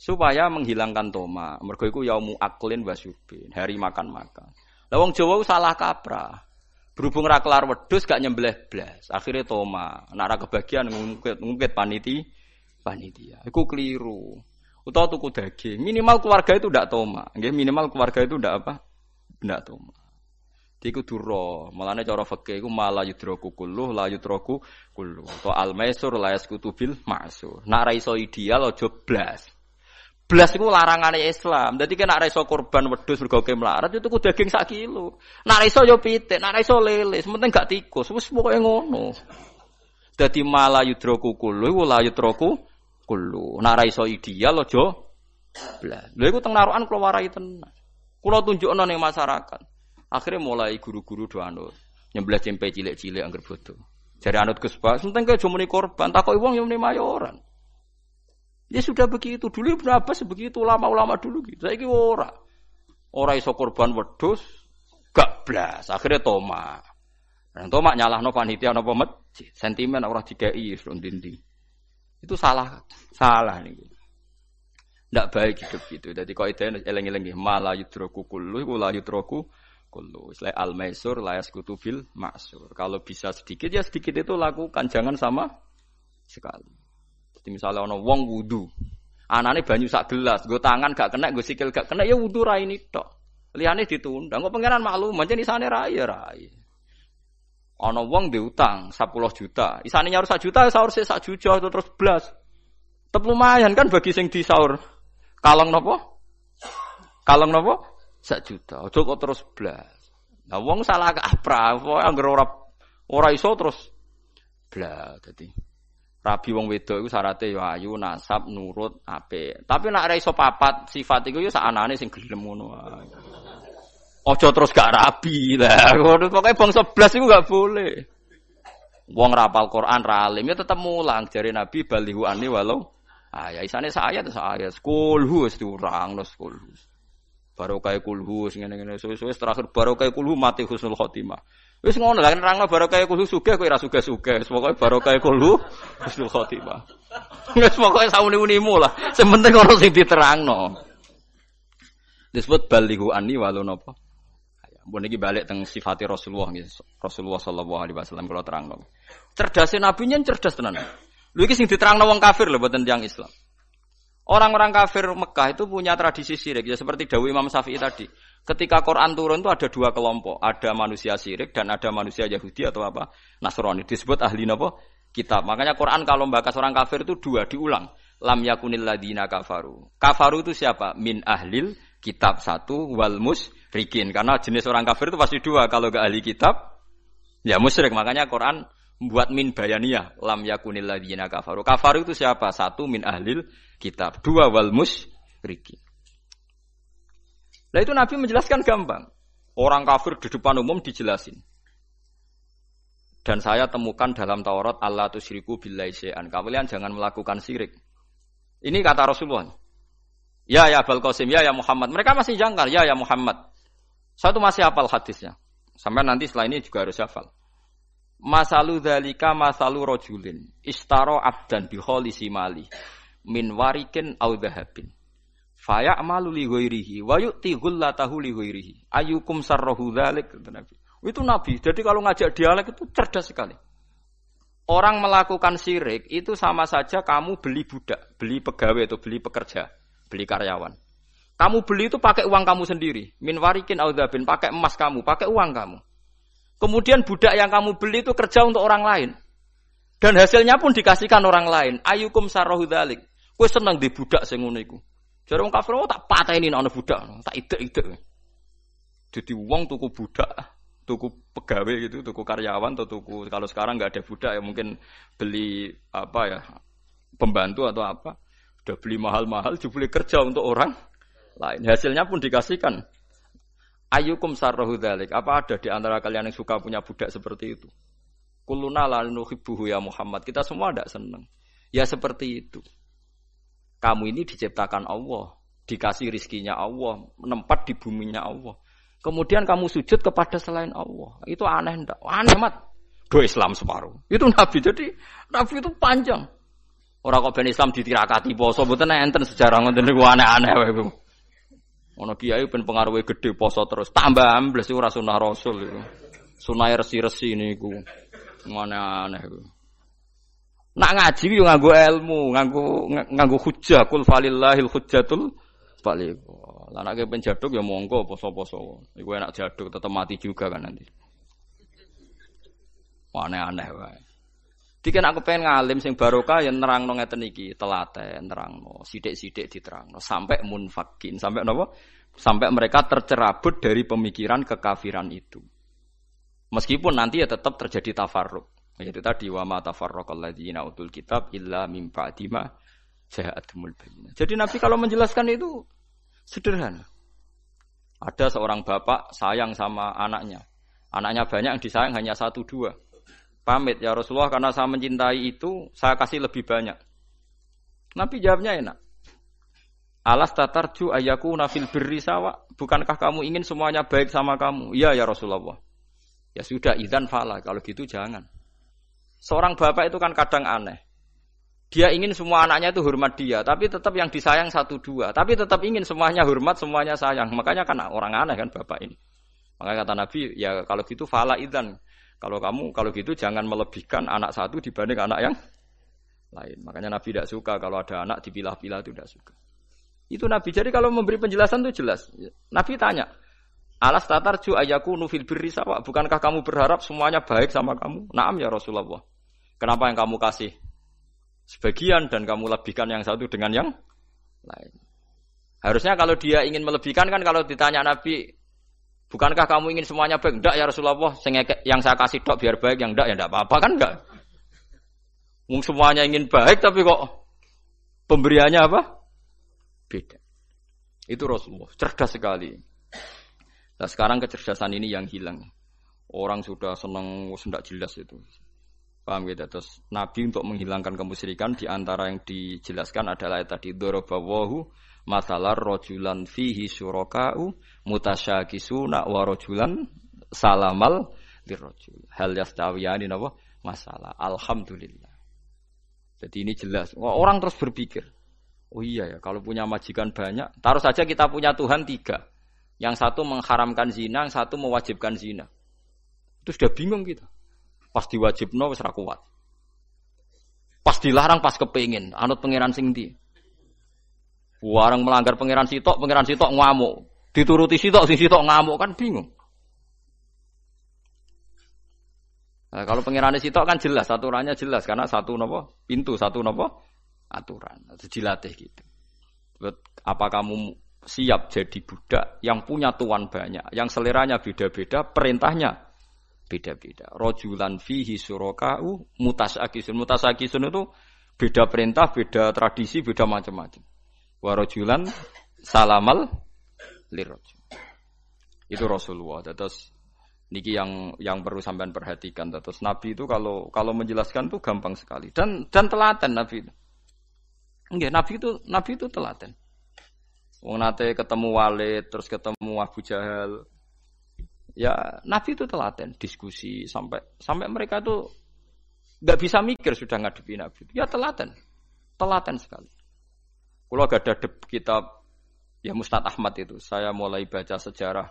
Supaya menghilangkan toma. Mergo iku yaumu aklin wasyubin, hari makan-makan. Lah wong Jawa salah kaprah. Berhubung ra kelar wedhus gak nyembelih blas. Akhirnya toma. Nak ra kebagian ngungkit ngungkit paniti panitia. Iku keliru. Utawa tuku daging. Minimal keluarga itu ndak toma. Nggih, minimal keluarga itu ndak apa? Ndak toma. Iku duro, malane cara fikih iku mala yudroku kullu la yudroku kullu. To al maisur la yaskutu bil ma'sur. Nak ra iso ideal aja blas. Blas iku larangane Islam. Dadi kena ra korban wedhus mergo melarat itu ku daging sak kilo. Nak ra yo pitik, nak ra lele, sementing gak tikus. Wis pokoke ngono. Dadi mala yudroku kullu la yudroku kullu. Nak ra iso ideal aja blas. Lha iku teng narukan kula warai tenan. Kula tunjukno ning masyarakat. Akhirnya mulai guru-guru do anut. Nyembelih cempe cilik-cilik angger bodoh. Jadi anut Gus Bas, penting ke cuma korban, takoi uang yang mayoran. Ya sudah begitu. Dulu berapa sebegitu ulama-ulama dulu gitu. Saya ora. Ora iso korban wedus, gak blas. Akhirnya toma. Dan toma nyalah no panitia no masjid. Sentimen orang dikai from dinding. Itu salah, salah nih. Tidak baik hidup gitu. Jadi kau itu eleng-eleng malah yudroku kulu, la yudroku kullu. Istilah al maisur layas kutubil maksur. Kalau bisa sedikit ya sedikit itu lakukan, jangan sama sekali. Jadi misalnya ono wong wudu, anane banyu sak gelas, gue tangan gak kena, gue sikil gak kena, ya wudu rai ini tok. Liane ditunda, gue pangeran maklum, aja di sana rai ya rai. Ono wong diutang 10 juta, isane nyaur 1 juta, sahur sih 1 juta terus belas. Tetap lumayan kan bagi sing di sahur. Kalong nopo? Kalong nopo? sak juta. Ojo kok terus blas. Nah wong salah kaprah, pokoke anggere ora ora iso terus blas dadi. Rabi wong wedok iku syaratnya ya ayu, nasab, nurut, apik. Tapi nek ora iso papat sifat iku ya sakanane sing gelem ngono. Ojo terus gak rabi lah. Ngono pokoke bangsa blas iku gak boleh. Wong rapal Quran ra alim ya tetep mulang jari Nabi balihu ani walau ah ya isane saya tuh saya kulhu diurang no kulhu barokah kulhu sing ngene-ngene suwe-suwe terakhir barokah kulhu mati husnul khotimah. Wis ngono lah nerangno barokah kulhu sugih kowe ora sugih-sugih. Pokoke barokah kulhu husnul khotimah. Wis pokoke sauni-unimu lah. Sing penting ono sing diterangno. Disebut balihu ani walau napa. Mbon iki balik teng sifati Rasulullah nggih. Rasulullah sallallahu alaihi wasallam kula terangno. Cerdasé nabi nyen cerdas tenan. Lho iki sing diterangno wong kafir lho mboten tiyang Islam. Orang-orang kafir Mekah itu punya tradisi sirik, ya seperti Dawi Imam Syafi'i tadi. Ketika Quran turun itu ada dua kelompok, ada manusia sirik dan ada manusia Yahudi atau apa Nasrani. Disebut ahli nopo kitab. Makanya Quran kalau membahas orang kafir itu dua diulang. Lam yakunil ladina kafaru. Kafaru itu siapa? Min ahlil kitab satu wal musrikin. Karena jenis orang kafir itu pasti dua. Kalau gak ahli kitab, ya musyrik. Makanya Quran buat min bayaniyah lam yakunil ladina kafaru. Kafaru itu siapa? Satu min ahlil kitab, dua wal musyriki. Nah itu Nabi menjelaskan gampang. Orang kafir di depan umum dijelasin. Dan saya temukan dalam Taurat Allah tusyriku billahi. Kalian jangan melakukan syirik. Ini kata Rasulullah. Ya ya Bal Qasim, ya ya Muhammad. Mereka masih jangkar, ya ya Muhammad. Satu masih hafal hadisnya. Sampai nanti setelah ini juga harus hafal. Masalu dalika masalu rojulin istaro abdan biholisi mali min warikin au dhahabin. Faya'malu li ghairihi wa yu'ti ghullatahu li ghairihi. Ayukum sarrahu dzalik. Itu Nabi. Jadi kalau ngajak dialek itu cerdas sekali. Orang melakukan syirik itu sama saja kamu beli budak, beli pegawai atau beli pekerja, beli karyawan. Kamu beli itu pakai uang kamu sendiri. Min warikin au pakai emas kamu, pakai uang kamu. Kemudian budak yang kamu beli itu kerja untuk orang lain. Dan hasilnya pun dikasihkan orang lain. Ayukum sarrohu dalik. Kue seneng di budak sing ngono iku. Jare wong kafir oh, tak pateni ana budak, tak ide-ide. Jadi uang tuku budak, tuku pegawai gitu, tuku karyawan atau tuku kalau sekarang nggak ada budak ya mungkin beli apa ya pembantu atau apa. Udah beli mahal-mahal, juga kerja untuk orang lain. Hasilnya pun dikasihkan. Ayukum sarrohu dalik. Apa ada di antara kalian yang suka punya budak seperti itu? Kuluna la nuhibbuhu ya Muhammad. Kita semua tidak senang. Ya seperti itu. Kamu ini diciptakan Allah, dikasih rizkinya Allah, menempat di buminya Allah. Kemudian kamu sujud kepada selain Allah. Itu aneh ndak? Aneh mat. Do Islam separuh. Itu Nabi. Jadi Nabi itu panjang. Orang kok ben Islam ditirakati poso mboten enten sejarah ngoten niku aneh-aneh wae. Ono kiai ben pengaruhe gede poso terus tambah ambles ora sunah Rasul itu. Sunah resi-resi niku. Aneh-aneh. Nak ngaji yo nganggo ilmu, nganggo nganggo hujjah kul falillahil hujjatul balik. Lah nek penjaduk ya monggo poso-poso. Iku enak jaduk tetep mati juga kan nanti. Aneh-aneh wae. Diken aku pengen ngalim sing barokah ya nerangno ngeten iki, telaten nerangno, sithik-sithik diterangno sampai munfakin, sampai napa? Sampai mereka tercerabut dari pemikiran kekafiran itu. Meskipun nanti ya tetap terjadi tafarruk. Itu tadi wa ma tafarraqal ladzina utul kitab illa mim ba'di ma ja'atumul bayyinah. Jadi Nabi kalau menjelaskan itu sederhana. Ada seorang bapak sayang sama anaknya. Anaknya banyak yang disayang hanya satu dua pamit ya Rasulullah karena saya mencintai itu saya kasih lebih banyak. Nabi jawabnya enak. Alas tatarju ayaku nafil birri sawa. Bukankah kamu ingin semuanya baik sama kamu? Iya ya Rasulullah. Ya sudah idan fala. Kalau gitu jangan. Seorang bapak itu kan kadang aneh. Dia ingin semua anaknya itu hormat dia, tapi tetap yang disayang satu dua. Tapi tetap ingin semuanya hormat, semuanya sayang. Makanya kan orang aneh kan bapak ini. Makanya kata Nabi, ya kalau gitu fala idan. Kalau kamu kalau gitu jangan melebihkan anak satu dibanding anak yang lain. Makanya Nabi tidak suka kalau ada anak dipilah-pilah itu tidak suka. Itu Nabi. Jadi kalau memberi penjelasan itu jelas. Nabi tanya, Alas tatarju ayaku nufil birri sawa. Bukankah kamu berharap semuanya baik sama kamu? Naam ya Rasulullah. Kenapa yang kamu kasih sebagian dan kamu lebihkan yang satu dengan yang lain? Harusnya kalau dia ingin melebihkan kan kalau ditanya Nabi, Bukankah kamu ingin semuanya baik? Enggak ya Rasulullah, yang saya kasih dok biar baik, yang enggak ya enggak apa-apa kan enggak. Mungkin semuanya ingin baik tapi kok pemberiannya apa? Beda. Itu Rasulullah, cerdas sekali. Nah sekarang kecerdasan ini yang hilang. Orang sudah senang, sudah jelas itu. Paham gitu? Terus Nabi untuk menghilangkan kemusyrikan di antara yang dijelaskan adalah tadi dorobawahu masalah rojulan fihi syuraka'u mutasyakisuna wa rojulan salamal dirojul. Hal yastawiyani napa? Masalah. Alhamdulillah. Jadi ini jelas. Orang terus berpikir, oh iya ya, kalau punya majikan banyak, taruh saja kita punya Tuhan tiga. Yang satu mengharamkan zina, yang satu mewajibkan zina. Itu sudah bingung kita. Pas diwajibno wis kuat. Pas dilarang pas kepingin, anut pangeran sing di. Warang melanggar pangeran sitok, pangeran sitok ngamuk. Dituruti sitok, si sitok ngamuk kan bingung. Nah, kalau pangeran sitok kan jelas, aturannya jelas karena satu nopo pintu, satu nopo aturan. Dilatih gitu. Apa kamu siap jadi budak yang punya tuan banyak, yang seleranya beda-beda, perintahnya beda-beda. Rojulan fihi surokau mutasakisun. Mutasakisun itu beda perintah, beda tradisi, beda macam-macam warajulan salamal lirajul. Itu Rasulullah. Terus niki yang yang perlu sampean perhatikan. Terus Nabi itu kalau kalau menjelaskan itu gampang sekali dan dan telaten Nabi itu. Enggak, Nabi itu Nabi itu telaten. Wong nate ketemu Walid, terus ketemu Abu Jahal. Ya, Nabi itu telaten, diskusi sampai sampai mereka tuh nggak bisa mikir sudah ngadepi Nabi. Ya telaten. Telaten sekali. Kalau gak ada kitab ya Mustad Ahmad itu, saya mulai baca sejarah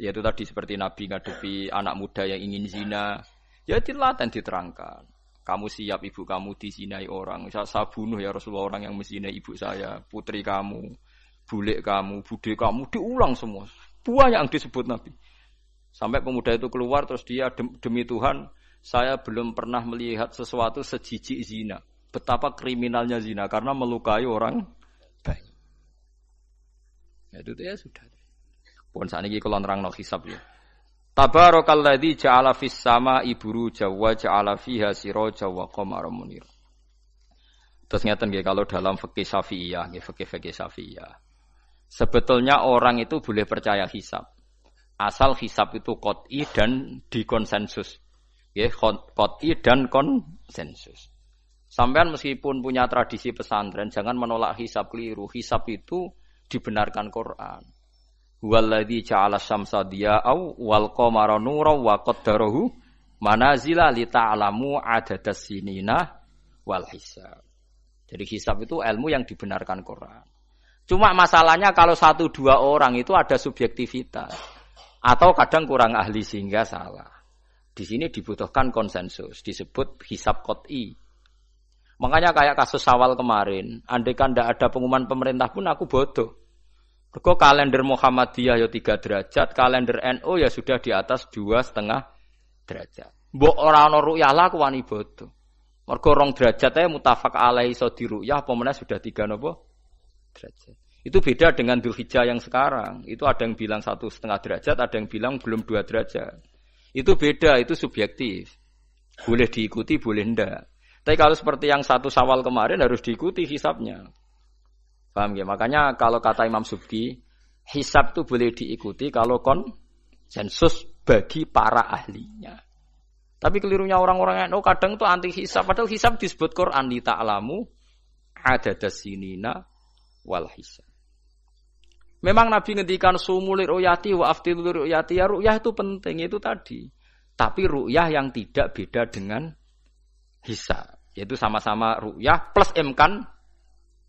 yaitu tadi seperti Nabi ngadepi anak muda yang ingin zina, ya dilaten diterangkan. Kamu siap ibu kamu dizinai orang, saya, saya bunuh ya Rasulullah orang yang menzinai ibu saya, putri kamu, bulik kamu, bude kamu, diulang semua. Buah yang disebut Nabi. Sampai pemuda itu keluar terus dia demi Tuhan, saya belum pernah melihat sesuatu sejijik zina betapa kriminalnya zina karena melukai orang baik. Ya itu ya sudah. Pun saat ini kalau nerang no hisab ya. Tabarakalladzi ja'ala fis sama iburu jawa ja'ala fiha siraja wa qamara munir. Terus ngeten kalau dalam fikih Syafi'iyah, nggih fikih-fikih Syafi'iyah. Sebetulnya orang itu boleh percaya hisab. Asal hisab itu qot'i dan dikonsensus. Nggih, qot'i dan konsensus. Sampean meskipun punya tradisi pesantren, jangan menolak hisab keliru. Hisab itu dibenarkan Quran. Walladzi ja'ala syamsa diya'au wal qamara nura wa qaddarahu manazila li ta'lamu adadas sinina wal hisab. Jadi hisab itu ilmu yang dibenarkan Quran. Cuma masalahnya kalau satu dua orang itu ada subjektivitas. Atau kadang kurang ahli sehingga salah. Di sini dibutuhkan konsensus. Disebut hisab kot'i Makanya kayak kasus awal kemarin, andai kan tidak ada pengumuman pemerintah pun aku bodoh. Kok kalender Muhammadiyah ya tiga derajat, kalender NU ya sudah di atas dua setengah derajat. Mbok orang ono ruyah lah aku wani bodoh. Mergo rong derajat ae mutafak alaihi so diruyah apa sudah tiga nopo derajat. Itu beda dengan Dzulhijjah yang sekarang. Itu ada yang bilang satu setengah derajat, ada yang bilang belum dua derajat. Itu beda, itu subjektif. Boleh diikuti, boleh ndak. Tapi kalau seperti yang satu sawal kemarin harus diikuti hisapnya. Paham ya? Makanya kalau kata Imam Subki, hisap itu boleh diikuti kalau konsensus bagi para ahlinya. Tapi kelirunya orang-orang yang oh, kadang tuh anti hisap. Padahal hisap disebut Quran di ta'lamu ada dasinina wal hisap. Memang Nabi ngendikan sumulir uyati wa aftilur uyati ya ru'yah itu penting itu tadi. Tapi ru'yah yang tidak beda dengan hisab. Yaitu sama-sama ru'yah plus emkan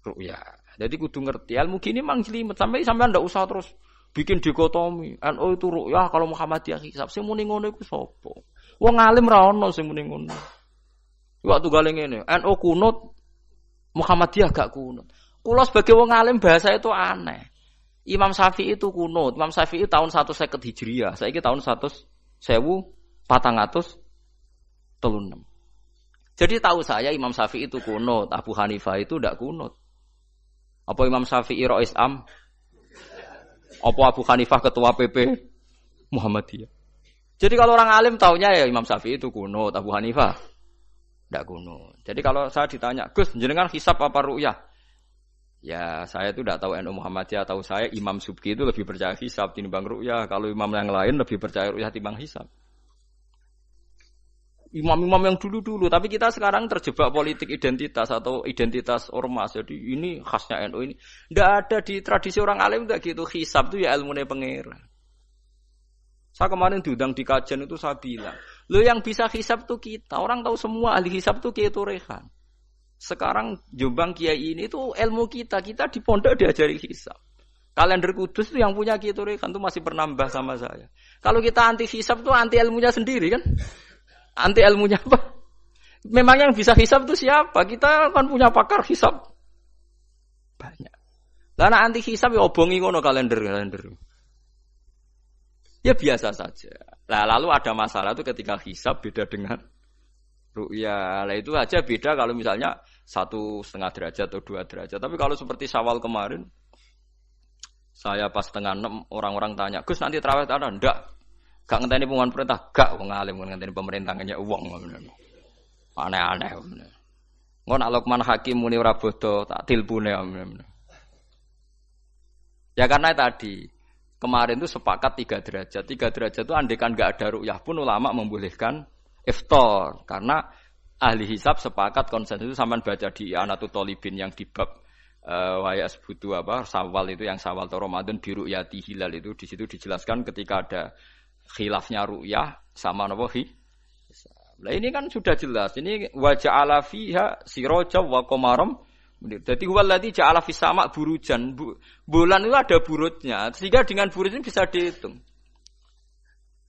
ru'yah. Jadi kudu ngerti ilmu gini mang jelimet sampai sampai ndak usah terus bikin dikotomi. NU itu ru'yah kalau Muhammadiyah hisab sing muni ngono iku sapa? Wong alim ra ono sing muni ngono. Waktu galing ini, NU kunut Muhammadiyah gak kunut. Kulo sebagai wong alim bahasa itu aneh. Imam Syafi'i itu kunut. Imam Syafi'i tahun 150 Hijriah. Saya tahun 100 sewu patang atus telunam. Jadi tahu saya Imam Syafi'i itu kunut, Abu Hanifah itu tidak kunut. Apa Imam Syafi'i Rois Am? Apa Abu Hanifah ketua PP Muhammadiyah? Jadi kalau orang alim taunya ya Imam Syafi'i itu kunut, Abu Hanifah tidak kunut. Jadi kalau saya ditanya, Gus, jenengan hisap apa ru'yah? Ya saya itu tidak tahu NU Muhammadiyah, tahu saya Imam Subki itu lebih percaya hisap timbang ru'yah. Kalau imam yang lain lebih percaya ru'yah timbang hisap imam-imam yang dulu-dulu, tapi kita sekarang terjebak politik identitas atau identitas ormas. Jadi ini khasnya NU ini. Tidak ada di tradisi orang alim tidak gitu. Hisab itu ya ilmu pengira. Saya kemarin diundang di kajian itu saya bilang, lo yang bisa hisab tuh kita. Orang tahu semua ahli hisab tuh Kiai Turehan. Sekarang Jombang Kiai ini tuh ilmu kita. Kita di pondok diajari hisab. Kalender kudus itu yang punya Kiai Turehan tuh masih pernambah sama saya. Kalau kita anti hisab tuh anti ilmunya sendiri kan. Anti ilmunya apa? Memang yang bisa hisap itu siapa? Kita kan punya pakar hisap. Banyak. Karena anti hisap ya obongi ngono kalender-kalender. Ya biasa saja. Nah, lalu ada masalah itu ketika hisap beda dengan ru'ya. Lah itu aja beda kalau misalnya satu setengah derajat atau dua derajat. Tapi kalau seperti sawal kemarin, saya pas setengah enam orang-orang tanya, Gus nanti terawih ada? Enggak. Gak ngenteni pengumuman perintah, gak wong alim ngenteni pemerintah ngenya uang. Aneh-aneh. Ngono nak Luqman Hakim muni ora bodoh, tak tilpune. Ya karena tadi kemarin itu sepakat tiga derajat. Tiga derajat itu andekan gak ada rukyah pun ulama membolehkan iftar karena ahli hisab sepakat konsensus sama baca di Anatu Tolibin yang di bab uh, waya sebutu apa sawal itu yang sawal atau Ramadan biru yati hilal itu di situ dijelaskan ketika ada khilafnya ru'yah sama nopo. Nah ini kan sudah jelas. Ini wajah ala fiha siroja wa komarom. Jadi waladhi ja'ala sama burujan. bulan itu ada burutnya. Sehingga dengan burut ini bisa dihitung.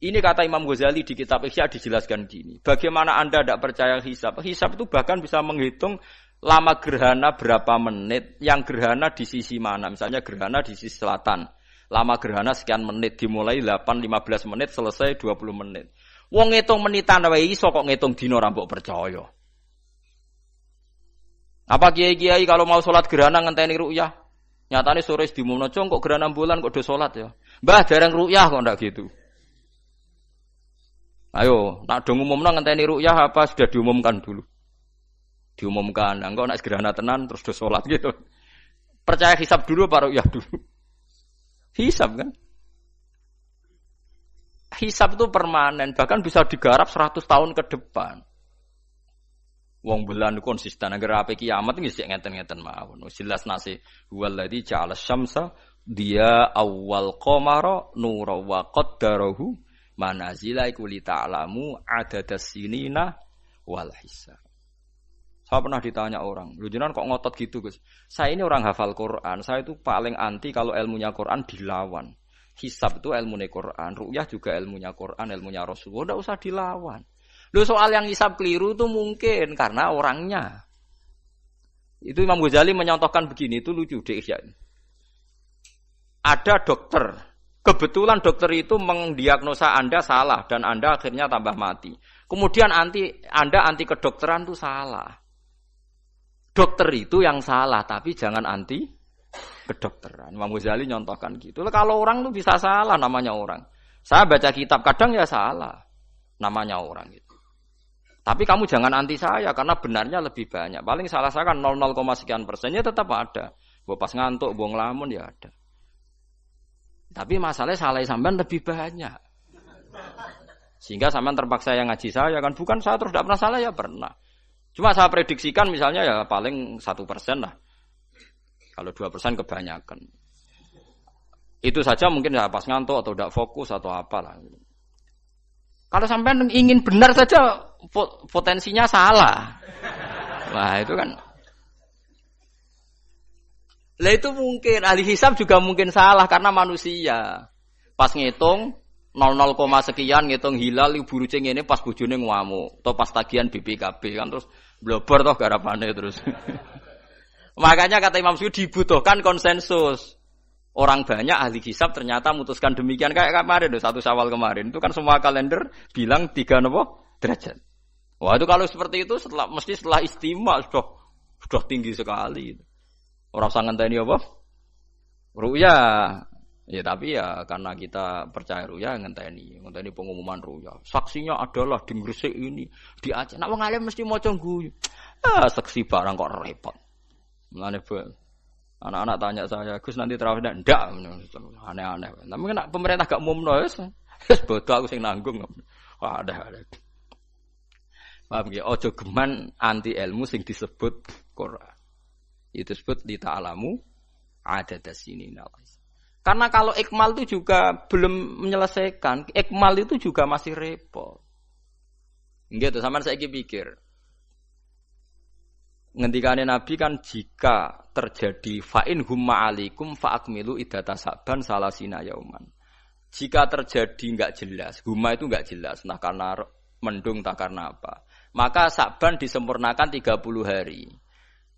Ini kata Imam Ghazali di kitab Ihya dijelaskan gini. Bagaimana Anda tidak percaya hisab? Hisab itu bahkan bisa menghitung lama gerhana berapa menit, yang gerhana di sisi mana. Misalnya gerhana di sisi selatan. Lama gerhana sekian menit dimulai 8-15 menit selesai 20 menit. Wong ngitung menitan wae iso kok ngitung dino rambut percaya. Apa kiai-kiai kalau mau sholat gerhana ngenteni ru'yah? Nyatane sore diumumno kok gerhana bulan kok do sholat ya. Mbah jarang ru'yah kok ndak gitu. Ayo, nak do ngumumno ngenteni ru'yah apa sudah diumumkan dulu? Diumumkan, engko nak gerhana tenan terus do sholat gitu. Percaya hisab dulu apa ru'yah dulu? Hisab kan? Hisab itu permanen, bahkan bisa digarap 100 tahun ke depan. Wong bulan konsisten agar apa kiamat ini sih ngeten-ngeten mawon. Jelas nasi waladhi ja'ala syamsa dia awal qamara nura wa qaddarahu manazila iku li ta'lamu adadas wal hisab. Saya pernah ditanya orang, lu jenengan kok ngotot gitu Gus? Saya ini orang hafal Quran, saya itu paling anti kalau ilmunya Quran dilawan. Hisab itu ilmunya Quran, ru'yah juga ilmunya Quran, ilmunya Rasulullah, tidak usah dilawan. Lu soal yang hisab keliru itu mungkin karena orangnya. Itu Imam Ghazali menyontohkan begini, itu lucu deh ya. Ada dokter, kebetulan dokter itu mendiagnosa Anda salah dan Anda akhirnya tambah mati. Kemudian anti Anda anti kedokteran itu salah. Dokter itu yang salah, tapi jangan anti kedokteran. Imam Ghazali nyontohkan gitu. Kalau orang tuh bisa salah namanya orang. Saya baca kitab kadang ya salah namanya orang itu. Tapi kamu jangan anti saya karena benarnya lebih banyak. Paling salah saya kan 0, sekian persennya tetap ada. Bawa pas ngantuk, buang lamun ya ada. Tapi masalahnya salah sampean lebih banyak. Sehingga sampean terpaksa yang ngaji saya kan bukan saya terus tidak pernah salah ya pernah. Cuma saya prediksikan misalnya ya paling satu persen lah. Kalau dua persen kebanyakan. Itu saja mungkin ya pas ngantuk atau tidak fokus atau apalah. Kalau sampean ingin benar saja potensinya salah. Wah, itu kan lah itu mungkin ahli hisab juga mungkin salah karena manusia. Pas ngitung 00, sekian ngitung hilal ibu rucing ini pas bujune ngamuk atau pas tagihan BPKB kan terus blobor toh garapane terus. Makanya kata Imam Syukri dibutuhkan konsensus. Orang banyak ahli hisab ternyata memutuskan demikian kayak kemarin, satu sawal kemarin itu kan semua kalender bilang tiga nopo derajat. Wah itu kalau seperti itu setelah mesti setelah istimewa sudah sudah tinggi sekali. Orang sangat tadi apa? Ruya. Ya tapi ya karena kita percaya ruya ngenteni, ngenteni pengumuman ruya. Saksinya adalah di Gresik ini, di Aceh. Nak wong mesti maca guyu. Ah, saksi barang kok repot. Mulane anak-anak tanya saya, Gus nanti terawih ndak? Ndak, aneh-aneh. Tapi kan pemerintah gak umumno wis. Wis bodoh aku sing nanggung. Wah, ada ada. Paham ya? Ojo geman anti ilmu sing disebut Quran. Itu disebut di ta'alamu ada sini Karena kalau ikmal itu juga belum menyelesaikan, ikmal itu juga masih repot. Gitu, sama saya pikir. Ngendikane Nabi kan jika terjadi fa'in humma alikum fa'akmilu idata saban salasina yauman. Jika terjadi nggak jelas, humma itu nggak jelas, nah karena mendung tak karena apa maka Sakban disempurnakan 30 hari.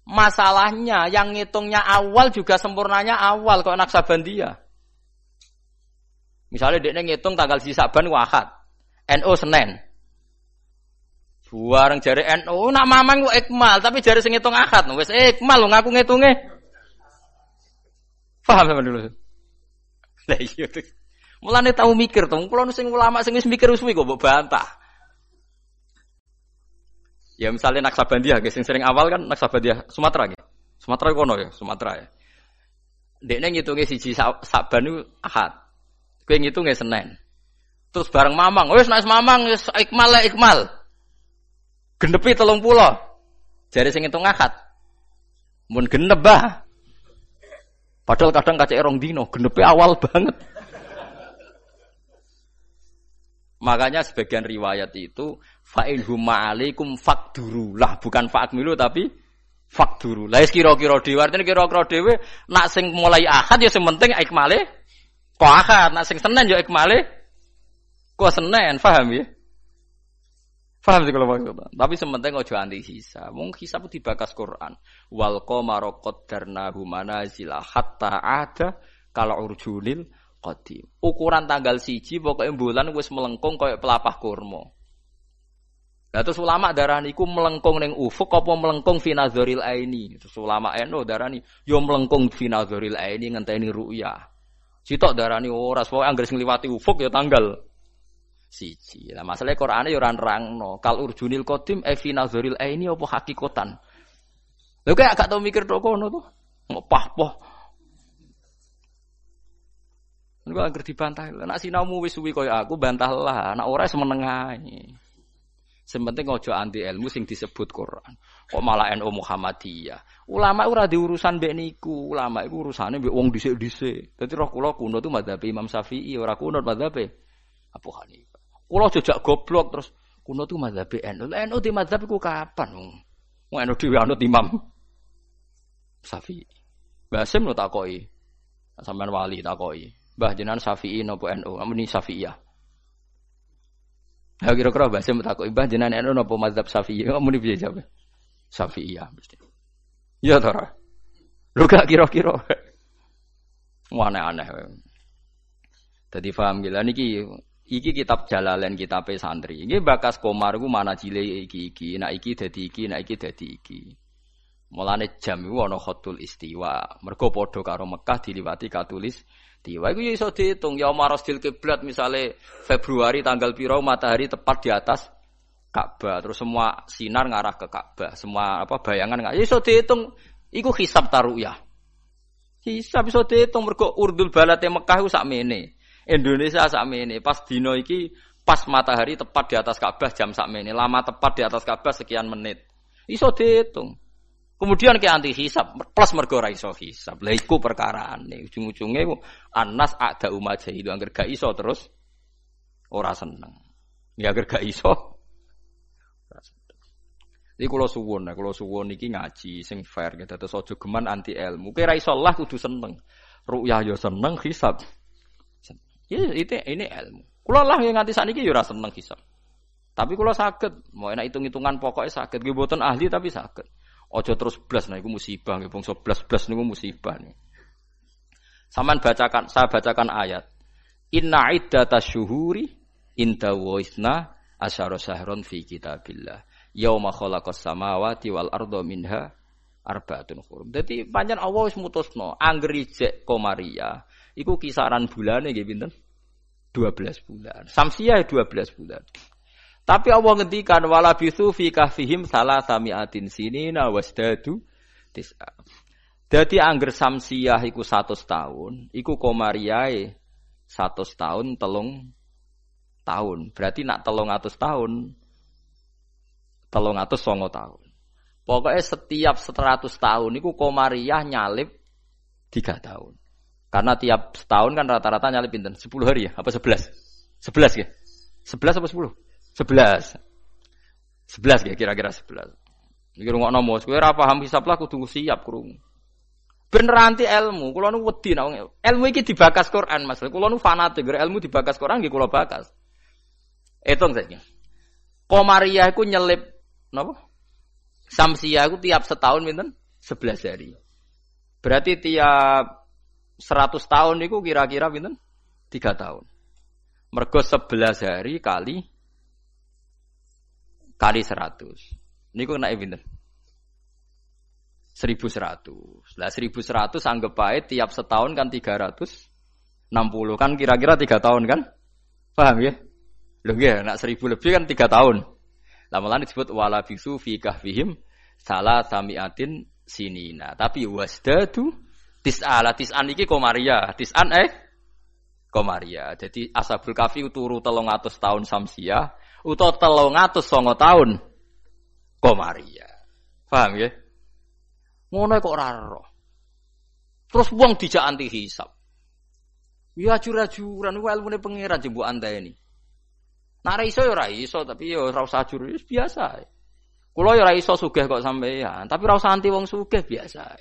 Masalahnya yang ngitungnya awal juga sempurnanya awal kok anak dia. Misalnya dia ngitung tanggal si Saban wahat, NO Senin. Buareng jari NO, nak mamang kok ikmal, tapi jari sing ngitung akad, wes ikmal lo ngaku ngitungnya. Paham sama dulu? Tuh. Mulane tahu mikir tuh, kalau sing ulama sing mikir usui kok bantah. Ya misalnya Naksabandia, guys, yang sering awal kan Naksabandia Sumatera gitu. Sumatera kono ya, Sumatera ya. Dekne ngitungnya siji Saban itu Ahad. Kowe ngitungnya Senin. Terus bareng Mamang, wis nek Mamang wis ikmal lah ikmal. Gendepi pulau, Jari sing ngitung Ahad. Mun genep bah. Padahal kadang kaca erong dino, genepi awal banget. Makanya sebagian riwayat itu fa'in huma alaikum fakduru lah bukan fa'akmilu tapi fakduru. Lah kira-kira dhewe artine kira-kira dhewe nak sing mulai akad ya sing penting ikmale kok akad, nak sing Senin ya ikmale kok Senin, paham ya? Paham sih kalau maksudnya. Tapi sementing ojo anti hisab. Mung hisab dibakas Quran. Wal qamara qaddarnahu manazila hatta ada kalau urjunil qadim. Ukuran tanggal siji pokoknya bulan wis melengkung kayak pelapah kurma. Lah terus ulama darani iku melengkung ning ufuk apa melengkung fi nazaril aini. Terus ulama eno darani yo melengkung fi nazaril aini ngenteni ru'ya. Sitok darani ora pokoke anggere sing liwati ufuk ya tanggal siji. Lah masalah Qur'ane yo ora nerangno. Kal urjunil qadim e fi nazaril aini apa hakikatan. Lha kok gak tau mikir tok kono to. Ngopah-poh Niku anggere dibantah. Nek sinaumu wis suwi kaya aku bantahlah, nek ora semeneng ae. Sementing ojo anti ilmu sing disebut Quran. Kok malah NU Muhammadiyah. Ulama ora diurusan mbek niku. Ulama iku urusane mbek wong dhisik-dhisik. Dadi roh kula kuno tuh madzhab Imam Syafi'i, ora kuno madzhab Abu Hanifah. Kula jejak goblok terus kuno tuh madzhab NU. NU di madzhab iku kapan? Wong NU dhewe anut Imam Syafi'i. Basim lo takoki. Sampean wali takoki. Mbah jenengan Syafi'i napa NU? Amuni Syafi'iyah. Ya kira-kira bahasa tak kok mbah jenengan NU napa mazhab Syafi'i? Amuni piye jawab? Syafi'iyah mesti. Ya to Lu gak kira-kira. Aneh-aneh. Jadi paham gila niki iki kitab Jalalain kitab santri. Iki bakas komar ku mana cile iki iki, nak iki dadi iki, nak iki dadi iki. Mulane jam iku ana khatul istiwa. Mergo padha karo Mekah diliwati katulis istiwa. Iku ya iso diitung ya marasdil kiblat misale Februari tanggal piro matahari tepat di atas Ka'bah. Terus semua sinar ngarah ke Ka'bah. Semua apa bayangan nggak. Ya iso diitung Iku hisab taruyah. Hisab iso diitung mergo urdul balate Mekah iku sakmene. Indonesia sakmene. Pas dino iki pas matahari tepat di atas Ka'bah jam sakmene. Lama tepat di atas Ka'bah sekian menit. Iso diitung. Kemudian ke anti hisab plus mergo ra iso hisab. Lah iku perkarane. Ujung-ujunge anas ada umat itu angger gak iso terus ora seneng. Ya angger gak iso Iki kula suwun, kula suwun iki ngaji sing fair gitu. Terus aja geman anti ilmu. Kira iso lah kudu seneng. Ru'yah yo ya seneng, hisab. Ya ini ilmu. Kula lah yang nganti sakniki yo ya seneng hisab. Tapi kula saged, mau enak hitung-hitungan pokoknya saged. Nggih mboten ahli tapi saged. Aja terus blas nah iku musibah nggih bangsa blas-blas niku musibah nih. Saman bacakan, saya bacakan ayat. Inna iddatasyuhuri syuhuri inda wa isna asyara syahron fi kitabillah yauma khalaqas samawati wal ardo minha arbaatun hurum. Dadi pancen Allah wis mutusno komaria iku kisaran bulane nggih pinten? 12 bulan. Samsiah 12 bulan. Tapi Allah ngendikan wala bisu fi kahfihim salah samiatin sinina wasdadu tis'a. Dadi angger samsiah iku 100 tahun, iku komariae 100 tahun telung tahun. Berarti nak telung atus tahun telung atus songo tahun. Pokoknya setiap seratus tahun itu komariah nyalip tiga tahun. Karena tiap setahun kan rata-rata nyalip pinten? Sepuluh hari ya? Apa sebelas? Sebelas ya? Sebelas apa sepuluh? Sebelas. Sebelas ya kira-kira sebelas. Iki rungokno mos, kowe ora paham hisab lah kudu siap krungu. Bener anti ilmu, kula nu wedi nek ilmu iki dibakas Quran Mas. Kula nu fanatik ilmu dibakas Quran nggih kula bakas. Etong saja. Komariah iku nyelip Napa? Samsia aku tiap setahun minten 11 hari. Berarti tiap 100 tahun itu kira-kira minten 3 tahun. Mergo 11 hari kali kali 100. Niku kena pinten? 1100. Lah 1100 anggap baik tiap setahun kan 360 kan kira-kira 3 tahun kan? Paham ya? Loh ya, nak 1000 lebih kan 3 tahun. Lama-lama disebut wala bisu fi kahfihim salah samiatin sinina. Tapi wasdadu tis'ala tis'an iki komaria. Tis'an eh komaria. Jadi asabul kafi turu telung atus tahun samsia utawa songo tahun komaria. Paham ya? Ngono kok ora Terus buang dijak anti hisap. Ya ajur-ajuran ilmune pangeran jembu anda ini. Nah iso ya iso, tapi ya ora usah ajur biasa. Kulo ya ora iso kok sampeyan, tapi usah anti wong sugih biasa.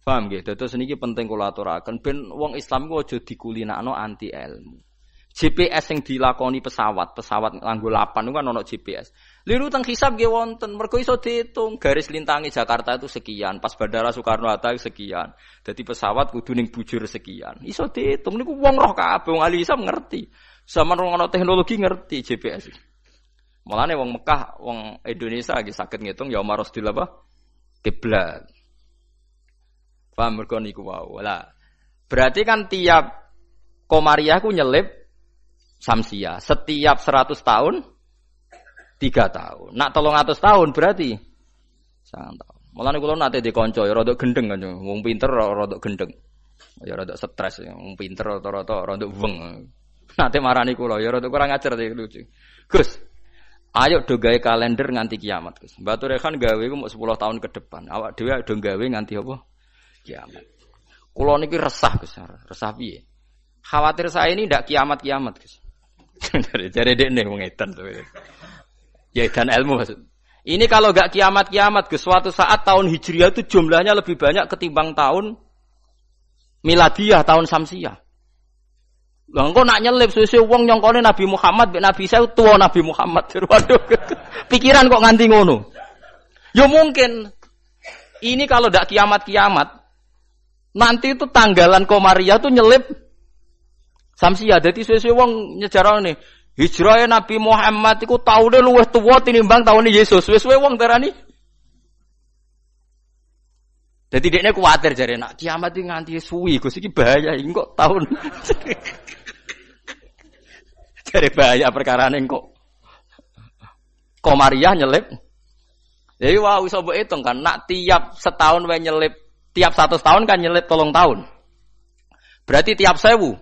Paham gitu, terus ini penting kula aturaken ben wong Islam ku aja dikulinakno anti ilmu. GPS yang dilakoni pesawat, pesawat nganggo lapan itu kan ono GPS. Liru teng hisab nggih wonten, mergo iso diitung garis lintangi Jakarta itu sekian, pas Bandara Soekarno Hatta sekian. Jadi pesawat kudu ning bujur sekian. Iso diitung niku wong roh kabeh wong ahli hisab ngerti. Zaman wong ono teknologi ngerti GPS. Mulane wong Mekah, wong Indonesia lagi sakit ngitung ya maros di apa? Kiblat. Paham mergo niku wau. Lah, berarti kan tiap komariah ku nyelip samsia. Setiap 100 tahun tiga tahun. Nak tolong atas tahun berarti sangat tahun. Mulane kula nate dikonco ya rada gendeng kan. Wong pinter rada gendeng. Ya rada stres ya. Wong pinter rata-rata rada weng. Nate marani kula ya rada kurang ajar iki lucu. Gus, ayo do gawe kalender nganti kiamat, Gus. Batu Rehan gawe ku mau 10 tahun ke depan. Awak dhewe do gawe nganti apa? Kiamat. Kula niki resah Gus. Resah piye? Khawatir saya ini ndak kiamat-kiamat, Gus. Jadi dia nih mengetan tuh. Ya dan ilmu maksud. Ini kalau gak kiamat-kiamat ke suatu saat tahun Hijriah itu jumlahnya lebih banyak ketimbang tahun miladiah tahun Samsiah. Lah engko nak nyelip suwe wong nyongkone Nabi Muhammad Nabi saya tua Nabi Muhammad. Waduh. Pikiran kok nganti ngono. Ya mungkin. Ini kalau tidak kiamat-kiamat, nanti itu tanggalan Komaria tuh nyelip Samsia. Jadi sesuai wong nyejarah nih. Hijrahnya Nabi Muhammad itu tahu deh luwes tua tinimbang tahun ini Yesus. Sesuai wong darani. Jadi dia ini khawatir jadi nak kiamat ini nganti suwi, gue sih bahaya, ini kok tahun. jadi bahaya perkara ini kok. Komariah nyelip. Jadi wah bisa buat hitung kan, nak tiap setahun wae nyelip, tiap satu tahun kan nyelip tolong tahun. Berarti tiap sewu,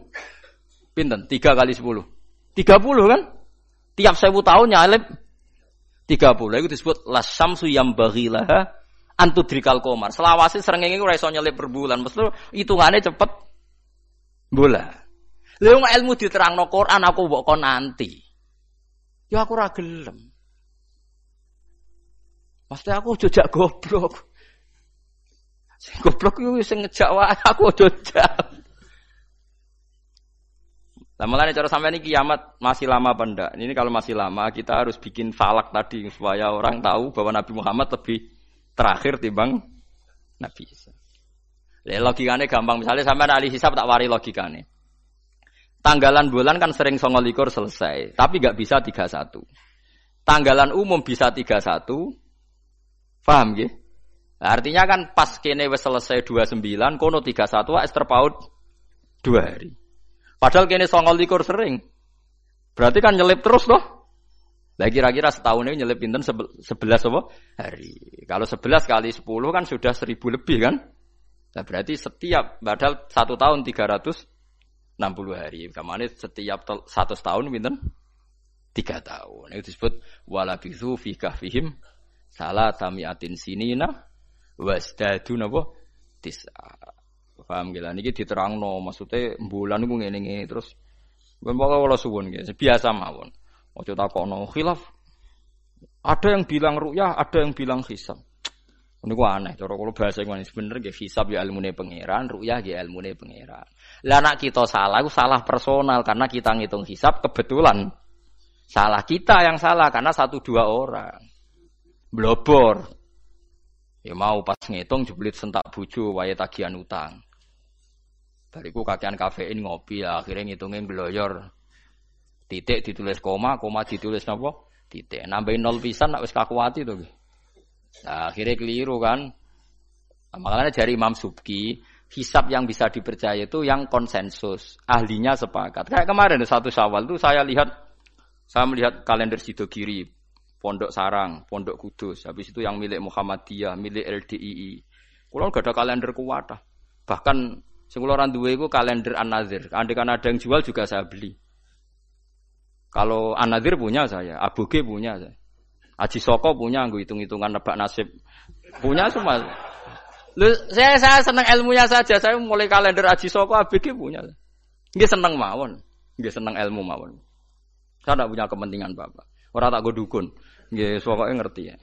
pinten? Tiga kali sepuluh, tiga puluh kan? Tiap sewu tahun nyelip tiga puluh. Itu disebut lasam suyam bagilah antudrikal komar. Selawasi ini ora iso nyelip per bulan. Mesti hitungannya cepet bola. Lha ilmu diterangno Quran aku mbok kon nanti. Ya aku ora gelem. Pasti aku jejak goblok. Sing goblok iku sing ngejak wae aku jejak. Nah, makanya cara sampai ini kiamat masih lama apa enggak? Ini kalau masih lama kita harus bikin falak tadi supaya orang tahu bahwa Nabi Muhammad lebih terakhir timbang Nabi Isa. Ya, logikanya gampang. Misalnya sampai ahli hisab tak wari logikanya. Tanggalan bulan kan sering songolikur selesai, tapi nggak bisa 31. Tanggalan umum bisa 31, Paham nggih? Nah, artinya kan pas kene wis selesai 29 kono 31 wis terpaut 2 hari. Padahal kene 29 sering. Berarti kan nyelip terus loh. Lah kira-kira setahun ini nyelip pinten 11 apa? Hari. Kalau 11 kali 10 kan sudah 1000 lebih kan? Nah, berarti setiap padahal satu tahun 360 hari. Ke mana setiap satu tahun pinten? Tiga tahun. Itu disebut walabisu fi kahfihim salah tamiatin sinina wasdadu napa tisa paham gila niki diterangno. Maksudnya bulan niku ngene ngene terus ben pokoke kula suwun biasa mawon. Aja takokno khilaf. Ada yang bilang ru'yah ada yang bilang hisab. Niku aneh cara kula bahasa ngene bener nggih. Hisab ya ilmune pangeran ru'yah ya ilmune pangeran. Lah nak kita salah itu salah personal. Karena kita ngitung hisab kebetulan salah kita yang salah. Karena satu dua orang. Blobor. Ya mau pas ngitung jeblit sentak buju wae tagihan utang. Bariku kakean kafein ngopi ya, akhirnya ngitungin bloyor. Titik ditulis koma, koma ditulis napa? Titik. Nambahin nol pisan nak wis kakuati to. Nah, akhirnya keliru kan. Nah, makanya dari Imam Subki, hisap yang bisa dipercaya itu yang konsensus, ahlinya sepakat. Kayak kemarin satu Syawal itu saya lihat saya melihat kalender Sido Kiri, Pondok Sarang, Pondok Kudus, habis itu yang milik Muhammadiyah, milik LDII. Kulo gak ada kalender kuwata. Bahkan sing kula duwe iku kalender An-Nadzir. Andai kan ada yang jual juga saya beli. Kalau An-Nadzir punya saya, Abu G punya saya. Aji Soko punya, gue hitung-hitungan nebak nasib. Punya semua. Lu, saya saya senang ilmunya saja. Saya mulai kalender Aji Soko, Abu G punya. Dia senang mawon. Dia senang ilmu mawon. Saya tidak punya kepentingan bapak. Orang tak gue dukun. Nggih, pokoknya ngerti ya.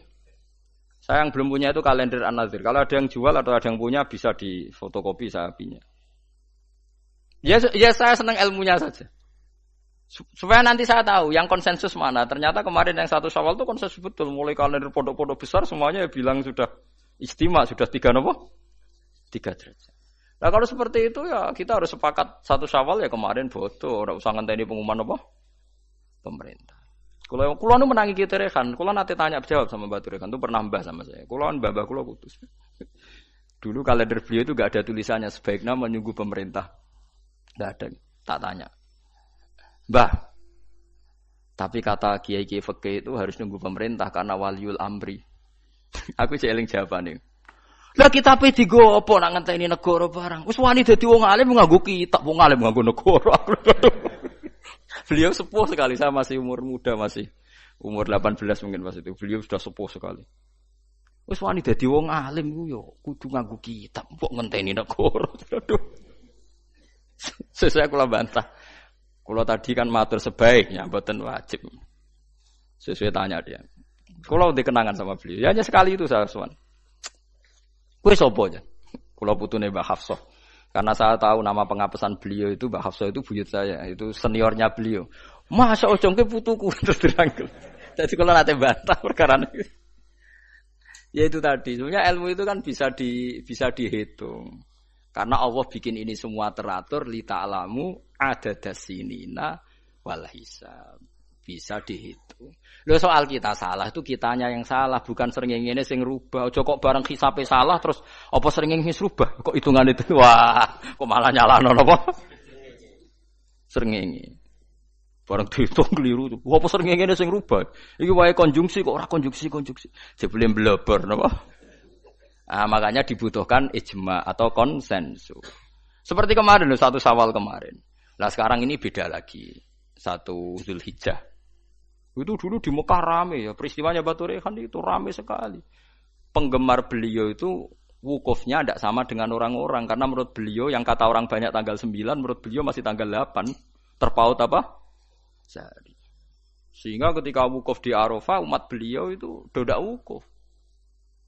Saya yang belum punya itu kalender An-Nazir. Kalau ada yang jual atau ada yang punya bisa di fotokopi saya punya. Ya, ya saya senang ilmunya saja. Supaya nanti saya tahu yang konsensus mana. Ternyata kemarin yang satu Syawal itu konsensus betul. Mulai kalender pondok-pondok besar semuanya bilang sudah istimewa, sudah tiga nopo? Tiga derajat. Nah kalau seperti itu ya kita harus sepakat satu Syawal ya kemarin foto. Orang usah ngenteni pengumuman apa? Pemerintah. Kalau kulo nu menangi kita rekan, kulo nanti tanya jawab sama Batu Rekan itu pernah mbah sama saya. Kan mbah kulo putus. Dulu kalender beliau itu gak ada tulisannya sebaiknya menunggu pemerintah. Gak ada, tak tanya. Mbah, tapi kata Kiai Kiai Fakih itu harus nunggu pemerintah karena waliul amri. Aku jeling jawabannya. Lah kita pe digo apa nak ngenteni negara barang. Wis wani dadi wong alim nganggo kitab, wong alim nganggo negara. Beliau sepuh sekali, saya masih umur muda masih umur 18 mungkin pas itu. Beliau sudah sepuh sekali. Wis wani dadi wong alim ku yo kudu nganggo kitab, mbok ngenteni negara. Sesuai kula bantah. Kula tadi kan matur sebaiknya, mboten wajib. Sesuai tanya dia. Kula udah kenangan sama beliau. Ya hanya sekali itu saya suan. Kue sopo aja. Kula putune Mbah Hafsah. Karena saya tahu nama pengapesan beliau itu Mbak Hafsah itu buyut saya, itu seniornya beliau. Masa ojong ke putuku terus dirangkul. Jadi kalau nanti bantah perkara. Ya itu tadi, sebenarnya ilmu itu kan bisa di bisa dihitung. Karena Allah bikin ini semua teratur li ta'lamu ada dasinina wal hisab. Bisa dihitung. Lo soal kita salah itu kitanya yang salah, bukan sering ini sing rubah. Ojo kok barang hisabe salah terus apa sering ini rubah? Kok hitungan itu wah, kok malah nyalahno apa? Sering ini. Barang dihitung keliru tuh. Apa sering ngene sing rubah? Iki wae konjungsi kok ora konjungsi konjungsi. Jebule bleber napa? Nah, makanya dibutuhkan ijma atau konsensus. Seperti kemarin satu sawal kemarin. Nah sekarang ini beda lagi. Satu Zulhijjah. Itu dulu di Mekah rame ya. Peristiwanya Batu Rehan itu rame sekali. Penggemar beliau itu wukufnya tidak sama dengan orang-orang. Karena menurut beliau yang kata orang banyak tanggal 9, menurut beliau masih tanggal 8. Terpaut apa? sehari. Sehingga ketika wukuf di Arafah umat beliau itu dodak wukuf.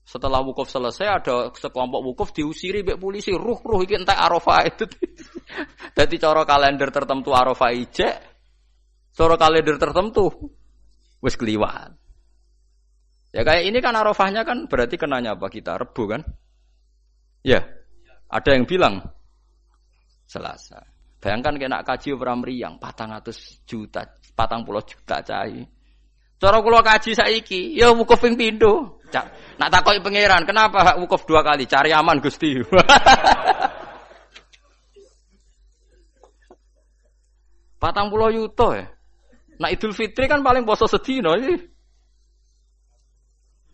Setelah wukuf selesai ada sekelompok wukuf diusiri bek polisi ruh ruh iki entek Arafah itu. Jadi cara kalender tertentu Arafah ijek, cara kalender tertentu wis keliwat. Ya kayak ini kan Arafahnya kan berarti kenanya apa kita Rebu kan? Ya. Ada yang bilang Selasa. Bayangkan kena kaji ora mriyang 400 juta, 40 juta cai. Cara kula kaji saiki, ya wukuf ping pindho. Nak takoki pangeran, kenapa hak wukuf dua kali? Cari aman Gusti. Patang pulau yuto ya. Nah Idul Fitri kan paling poso sedino ini.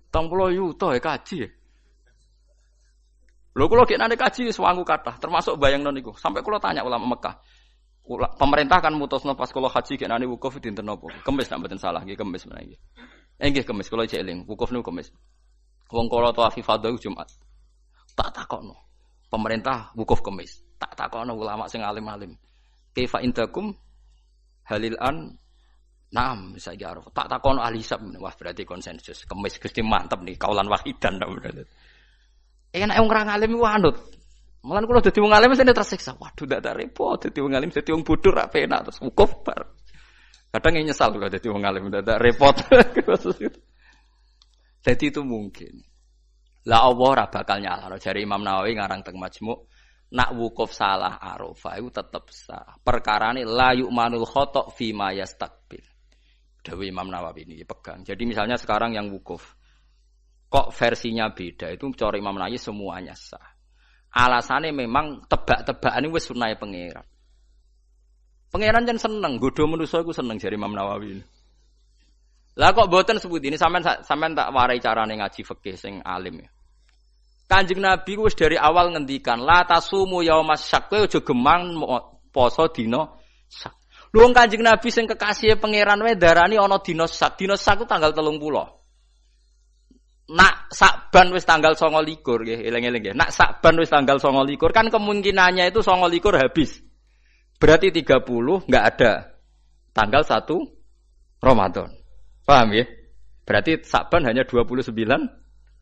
Patang pulau yuto ya kaji ya. Lho kula nane kaji swangu kathah, termasuk bayang non. Sampai kula tanya ulama Mekah. Pemerintah kan mutusno pas kula haji gek nane wukuf dinten napa? Kemis nak mboten salah nggih kemis menawi. Eh nggih kemis kula cek eling, wukuf niku kemis. Wong kala tawaf ifadah Jumat. Tak takokno. Pemerintah wukuf kemis. Tak takokno ulama sing alim-alim. Kaifa indakum halil an Naam, saya aruf. Tak takon ahli hisab. Wah, berarti konsensus. Kemis Gusti mantep nih, kaulan wahidan. Enak wong ora ngalim anut. Mulan kula dadi wong alim mesti tersiksa. Waduh ndak ada repot dadi wong alim dadi wong bodoh ra penak terus wukuf bar. Kadang nyesal kalau dadi wong alim ndak ada repot. Jadi itu mungkin. Lah Allah ora bakal nyalahno jari Imam Nawawi ngarang teng Majmu' nak wukuf salah Arafah itu tetap sah. Perkara la yu'manul khotok fi ma yastakbil. Dawi Imam Nawawi ini pegang. Jadi misalnya sekarang yang wukuf kok versinya beda itu cara Imam Nawawi semuanya sah. Alasannya memang tebak-tebakan wis sunai pangeran. Pangeran jan seneng, godo manusa iku seneng jari Imam Nawawi. Lah kok boten sebut ini sampean sampean tak warai carane ngaji fikih sing alim ya. Kanjeng Nabi wis dari awal ngendikan la tasumu yaumas syak kowe aja gemang poso dina. Lu Kanjeng Nabi sing kekasih pangeran wae darani ana dina sak. Dina sak tanggal 30 nak sakban wis tanggal songo likur ya eling-eling ya. Nak sakban wis tanggal songo likur kan kemungkinannya itu songo likur habis. Berarti 30 nggak ada tanggal 1 Ramadan. Paham ya? Berarti sakban hanya 29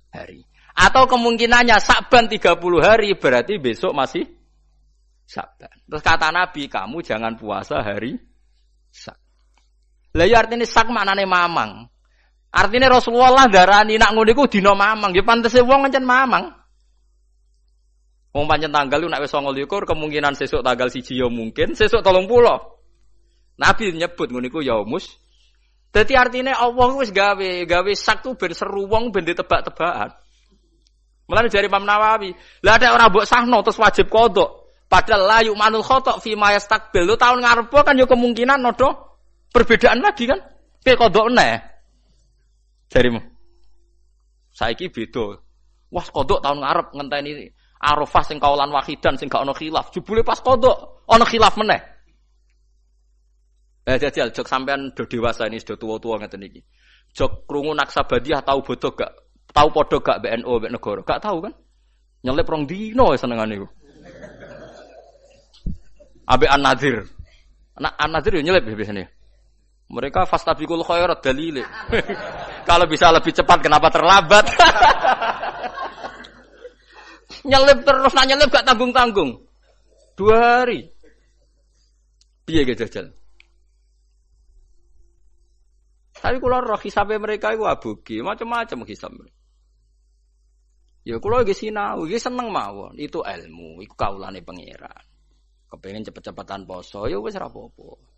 hari. Atau kemungkinannya sakban 30 hari berarti besok masih sakban. Terus kata Nabi, kamu jangan puasa hari sak. Lah ya artinya sak maknane mamang. Artinya Rasulullah darani nak ngono iku dina mamang, ya pantese wong ngancen mamang. Wong pancen tanggal nak wis 29 kemungkinan sesuk tanggal siji ya mungkin, sesuk 30. Nabi nyebut ngono iku yaumus. Dadi artinya Allah wis gawe, gawe sak tu ben seru wong ben ditebak-tebakan. Mulane jari Imam Nawawi, lah ada orang mbok sahno terus wajib kodok. Padahal la manul khotok fi ma yastakbil. Lu tahun ngarep kan yo kemungkinan nodo perbedaan lagi kan. Kayak kodok neh. Jarimu. Saiki beda. Wah, kodok tahun ngarep ngenteni Arafah sing kaulan wahidan sing gak ono khilaf. Jebule pas kodok ono khilaf meneh. Eh jajal jok sampean do dewasa ini sudah tua-tua ngeten iki. Jok krungu naksabadiah tahu bodoh gak? Tahu podo gak BNO mbek negara? Gak tahu kan? Nyelip rong dino senengane iku. Abe An-Nadir. Nah, An-Nadir yo nyelip biasanya. Mereka fastabiqul khairat dalile. Kalau bisa lebih cepat kenapa terlambat? nyelip terus nanya nyelip gak tanggung-tanggung. Dua hari. Piye ge jajal? Tapi kalau roh hisabnya mereka itu abugi, macam-macam hisab. Ya kula iki sinau, iki seneng mawon. Itu ilmu, iku kaulane pangeran. Kepengen cepet-cepetan poso, ya wis ora apa-apa.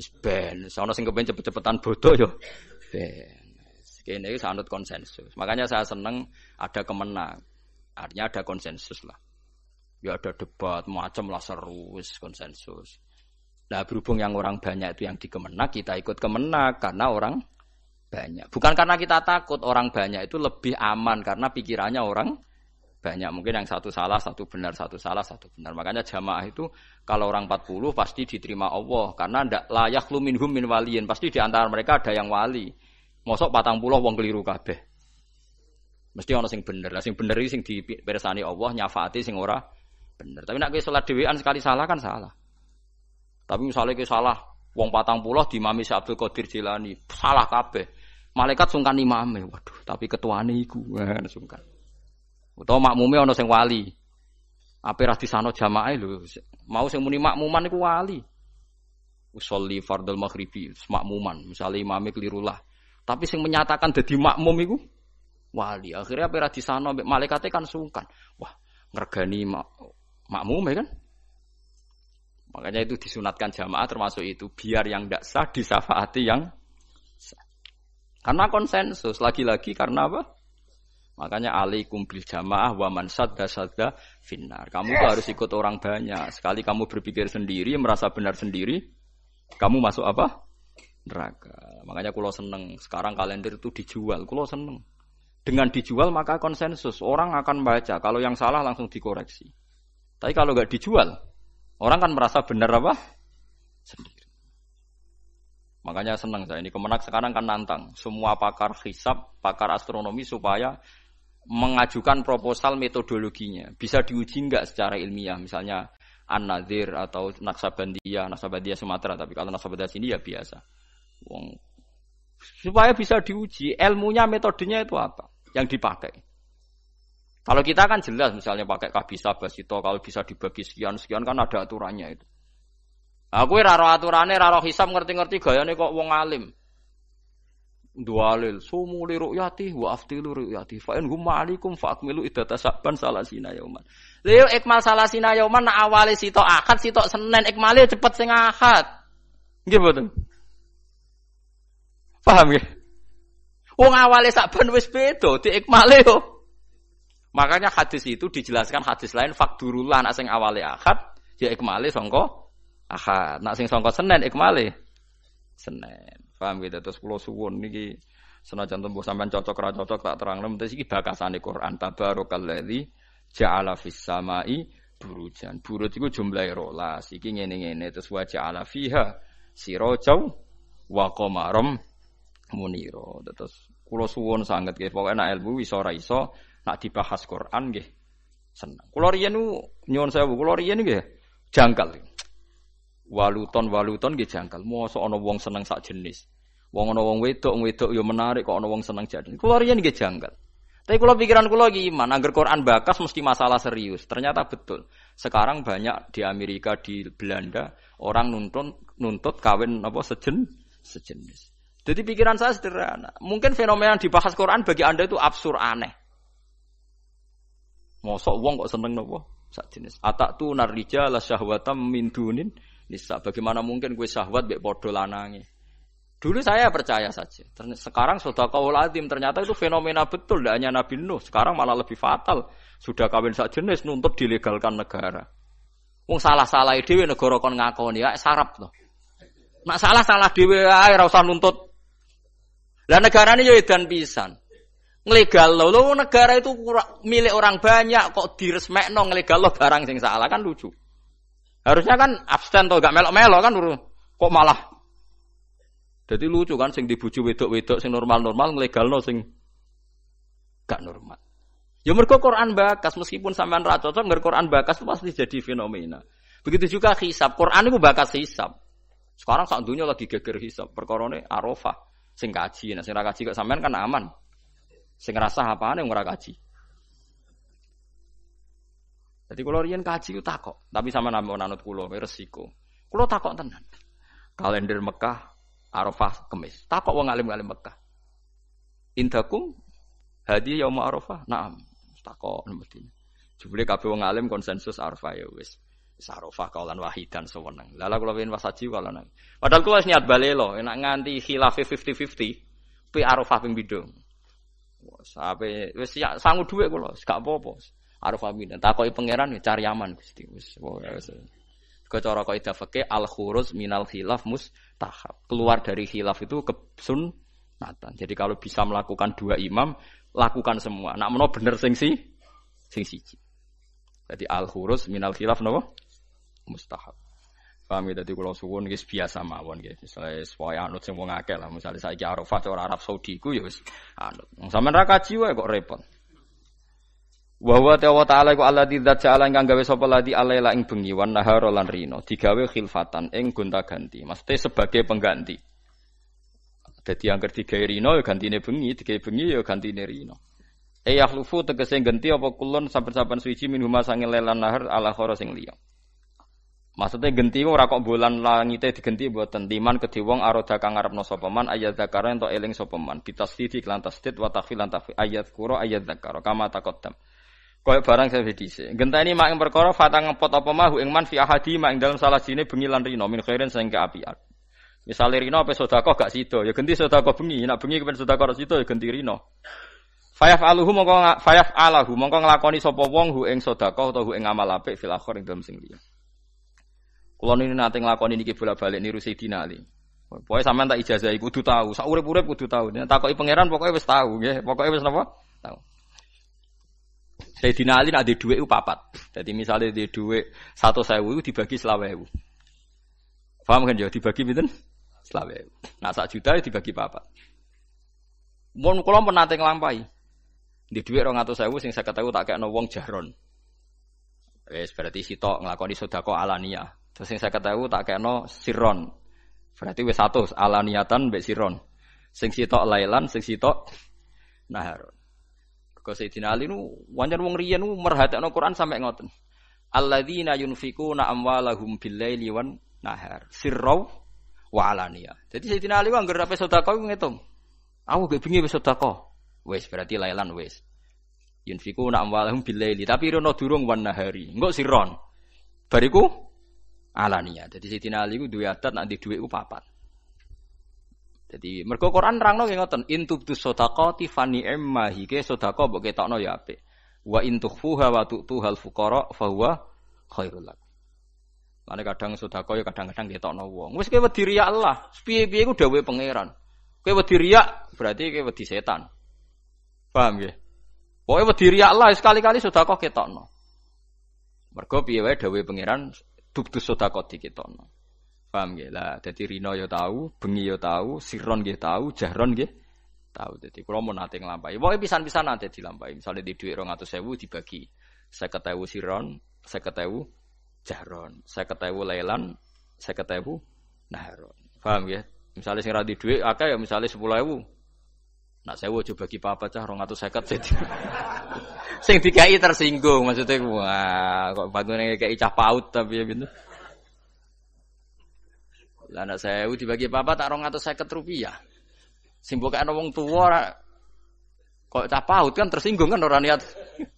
Wis ben, sono sing kepengen cepet-cepetan bodoh ya. Ben. Kene iki sanut konsensus. Makanya saya seneng ada kemenang. Artinya ada konsensus lah. Ya ada debat macam lah seru, konsensus. Nah berhubung yang orang banyak itu yang dikemenak, kita ikut kemenak karena orang banyak. Bukan karena kita takut orang banyak itu lebih aman karena pikirannya orang banyak. Mungkin yang satu salah, satu benar, satu salah, satu benar. Makanya jamaah itu kalau orang 40 pasti diterima Allah karena ndak layak lu minhum min waliin. Pasti di antara mereka ada yang wali. Mosok patang puluh wong keliru kabeh. Mesti orang sing bener. Lah sing bener iki sing dipersani Allah nyafaati sing ora bener. Tapi nek kowe salat dhewean sekali salah kan salah. Tapi misalnya kowe salah wong patang puluh di Mami Abdul Qadir Jilani, salah kabeh. Malaikat sungkan imame. Waduh, tapi ketuane iku sungkan. Utawa makmume ana sing wali. Apa ra disano jamaah lho. Mau sing muni makmuman iku wali. Usolli fardul maghribi, makmuman. Misalnya imame keliru lah. Tapi sing menyatakan jadi makmum iku wali. Akhirnya apa ra disano malaikate kan sungkan. Wah, ngergani mak makmum kan? Makanya itu disunatkan jamaah termasuk itu biar yang tidak sah disafaati yang karena konsensus, lagi-lagi karena apa? Makanya alaikum bil jamaah wa man sadda sadda finnar. Kamu tuh harus ikut orang banyak. Sekali kamu berpikir sendiri, merasa benar sendiri, kamu masuk apa? Neraka. Makanya kulo seneng. Sekarang kalender itu dijual. Kulo seneng. Dengan dijual maka konsensus. Orang akan baca. Kalau yang salah langsung dikoreksi. Tapi kalau nggak dijual, orang kan merasa benar apa? Sendiri. Makanya senang saya ini kemenak sekarang kan nantang semua pakar hisab, pakar astronomi supaya mengajukan proposal metodologinya. Bisa diuji nggak secara ilmiah, misalnya An-Nadir atau Naksabandia, Naksabandia Sumatera, tapi kalau Naksabandia sini ya biasa. Wong supaya bisa diuji ilmunya metodenya itu apa yang dipakai. Kalau kita kan jelas misalnya pakai kabisa basito kalau bisa dibagi sekian sekian kan ada aturannya itu. Aku ora ora aturane, ora hisab ngerti-ngerti gayane kok wong alim. Dualil sumu li ru'yati wa aftilu ru'yati fa in hum ma'alikum fa akmilu idata saban salasina yauman. Lha ikmal salasina yauman nak awale sitok akad sitok Senin ikmale cepet sing akad. Nggih mboten? Paham ya? Wong awale saban wis beda, di ikmale yo. Makanya hadis itu dijelaskan hadis lain fakdurulah nak sing awale akad ya ikmale sangka Ahad. Nak sing sangka Senin ikmale. Senin. Paham gitu terus kula suwun niki senajan tembuh sampean cocok ra cocok tak terang nem iki bakasane Quran tabarakalladzi ja'ala fis samai burujan. Buruj iku jumlahe rolas. Iki ngene-ngene terus wa ja'ala fiha sirajau wa qamaram muniro. Terus kula suwun sanget nggih pokoke nek ilmu iso ora iso nak dibahas Quran nggih seneng. Kula riyen nyuwun sewu, kula riyen nggih waluton waluton nggih jangkal. Mosok ana wong seneng sak jenis. Wong ana wong wedok wedok ya menarik kok ana wong seneng jadi. Kula riyen nggih jangkal. Tapi kalau pikiran kula lagi iman, agar Quran bakas mesti masalah serius. Ternyata betul. Sekarang banyak di Amerika, di Belanda orang nuntut nuntut kawin apa sejen sejenis. Jadi pikiran saya sederhana. Mungkin fenomena yang dibahas Quran bagi anda itu absurd aneh. Mosok wong kok seneng nopo sak jenis. Atak tu narija la syahwatam min dunin nisa. Bagaimana mungkin gue syahwat bek podo lanangi? Dulu saya percaya saja. Sekarang sudah kau latim ternyata itu fenomena betul. Tidak hanya Nabi Nuh. Sekarang malah lebih fatal. Sudah kawin sak jenis nuntut dilegalkan negara. Wong salah-salah dewi negara kon ngakoni ya sarap tuh. Nak salah salah dewi ae nuntut. Lah negara ini ya dan pisan. Nglegal lo, lo negara itu milik orang banyak kok diresmekno nglegal lo barang sing salah kan lucu. Harusnya kan absen tuh gak melok-melok kan kok malah. Jadi lucu kan sing dibuju wedok-wedok sing normal-normal no sing gak normal. Ya mergo Quran bakas meskipun sampean ra cocok mergo Quran bakas itu pasti jadi fenomena. Begitu juga hisab. Quran itu bakas hisab. Sekarang saat dunia lagi geger hisab. Perkorone arafah sing kaji. Nah sing kaji kok sampean kan aman. Sing ngerasa apane ora kaji. Jadi kalau rian kaji itu takok, tapi sama nama nanut kulo, resiko. Kulo takok tenan. Kalender Mekah, Arafah, Kemis. Takok wong alim alim Mekah. Indakum hadi yaum Arafah. Naam. takok mesti. Jebule kabeh wong alim konsensus Arafah ya wis. Sarofah kaulan wahidan sewenang. Lala kula pengen wasaji kaulan. Padahal kula niat balelo, enak nganti khilaf 50-50. Pi Arafah ping pindho. Sampai wis ya sangu dhuwit kula, gak apa-apa. Arafah pindho. Takoki pangeran ya cari aman Gusti. Wis wis. Kecara kaidah fikih al khuruz minal khilaf. Keluar dari khilaf itu kesunatan. Jadi kalau bisa melakukan dua imam, lakukan semua. Nak meno bener sing si sing siji. Jadi al khuruz minal khilaf napa? mustahab. Paham ya dadi kula suwun wis biasa mawon nggih. Misale supaya anut sing wong akeh lah. Misale saiki Arafah cara Arab Saudi ku ya wis anut. Sampeyan ra kaji wae kok repot. Wa huwa ta'ala ku alladzi dzat ja'ala ingkang gawe sapa ladi alaila ing bengi wan nahar lan rino digawe khilfatan ing gonta-ganti. Mesti sebagai pengganti. Dadi yang ketiga rino ya gantine bengi, digawe bengi ya gantine rino. E yakhlufu tegese ganti apa kulon saben-saben suci min huma sange lelan nahar ala khara sing liya. Maksudnya genti ora kok bulan langite digenti buatan timan kedhi wong aroda kang ngarepno sapa man ayat zakara ento eling sapa man bitasdidi lan tasdid wa takhfil lan ayat kuro ayat zakara kama taqaddam. Kaya barang saya dhisik. Genteni mak ing perkara fatang ngepot apa mahu ing man fi ahadi mak ing dalam salah sine bengi lan rino min khairin sing keapian. Misale rino apa sedekah gak sida, ya genti sedekah bengi, nak bengi kepen sedekah sida ya genti rino. Fayaf aluhu mongko fayaf alahu mongko nglakoni sapa wong hu ing sedekah utawa hu ing amal apik fil akhir ing dalem sing liya. Kulo ini nanti ngelakoni niki bolak balik niru Sayyidina Ali. Pokoknya sampean tak ijazah kudu tahu, sak urip-urip kudu tahu. Takoki pangeran pokoknya wis tahu nggih, pokoknya wis napa? Tahu. Sayyidina Ali nak di dhuwit papat. Jadi misalnya di dhuwit 100.000 dibagi 20.000. Paham kan ya dibagi pinten? 20.000. Nah sak juta dibagi papat. Mun kula pun nate nglampahi. Di dhuwit 200.000 sing 50.000 tak kekno wong jahron. Wes berarti sitok nglakoni sedekah alania. Terus saya ketahui tak kena siron. Berarti wis satu alaniatan mbek siron. Sing sitok lailan, sing sitok nahar. Kau Sayyidina Ali nu wajar wong riyen nu merhatekno Quran sampai ngoten. Alladzina yunfikuna amwalahum bil-laili wan nahar. Sirrau wa alaniya. Jadi Sayyidina Ali wong ngger sedekah ngitung. Aku gak bengi wis sedekah. Wis berarti lailan wis. Yunfikuna amwalahum bil-laili tapi rono durung wan nahari. Engko siron. Bariku alania. Jadi Sayyidina Ali ku duwe adat nanti duwe ku papat. Jadi mergo Quran nerangno nggih ngoten, in tubdu sadaqati fa ni'ma hike sedekah mbok ketokno ya apik. Wa in tukhfuha wa tu'tuhal fuqara fa huwa khairul lak. Mane kadang sedekah ya kadang-kadang ketokno wong. Wis kowe wedi riya Allah, piye-piye ku dawuhe pangeran. Kowe wedi riya berarti kowe wedi setan. Paham nggih? Pokoke wedi riya Allah sekali-kali sedekah ketokno. Mergo piye wae dawuhe pangeran tubtus sedekah dikitono. Paham nggih? Lah dadi rino ya tahu, bengi ya tahu, siron nggih tahu, jahron nggih tahu. Dadi kula mau nate nglampahi. Pokoke pisan-pisan nate dilampahi. Misale di dhuwit 200.000 dibagi 50.000 siron, 50.000 jahron, 50.000 lailan, 50.000 nahron. Paham nggih? Misalnya sing ra di dhuwit akeh ya misale 10.000. Nak sewu aja bagi papa cah 250 jadi. sing dikai tersinggung maksudnya wah kok bantune kayak cah paut tapi ya gitu. Lah anak saya dibagi papa tak rong atau seket rupiah. Sing bukan wong tua kok cah kan tersinggung kan orang niat.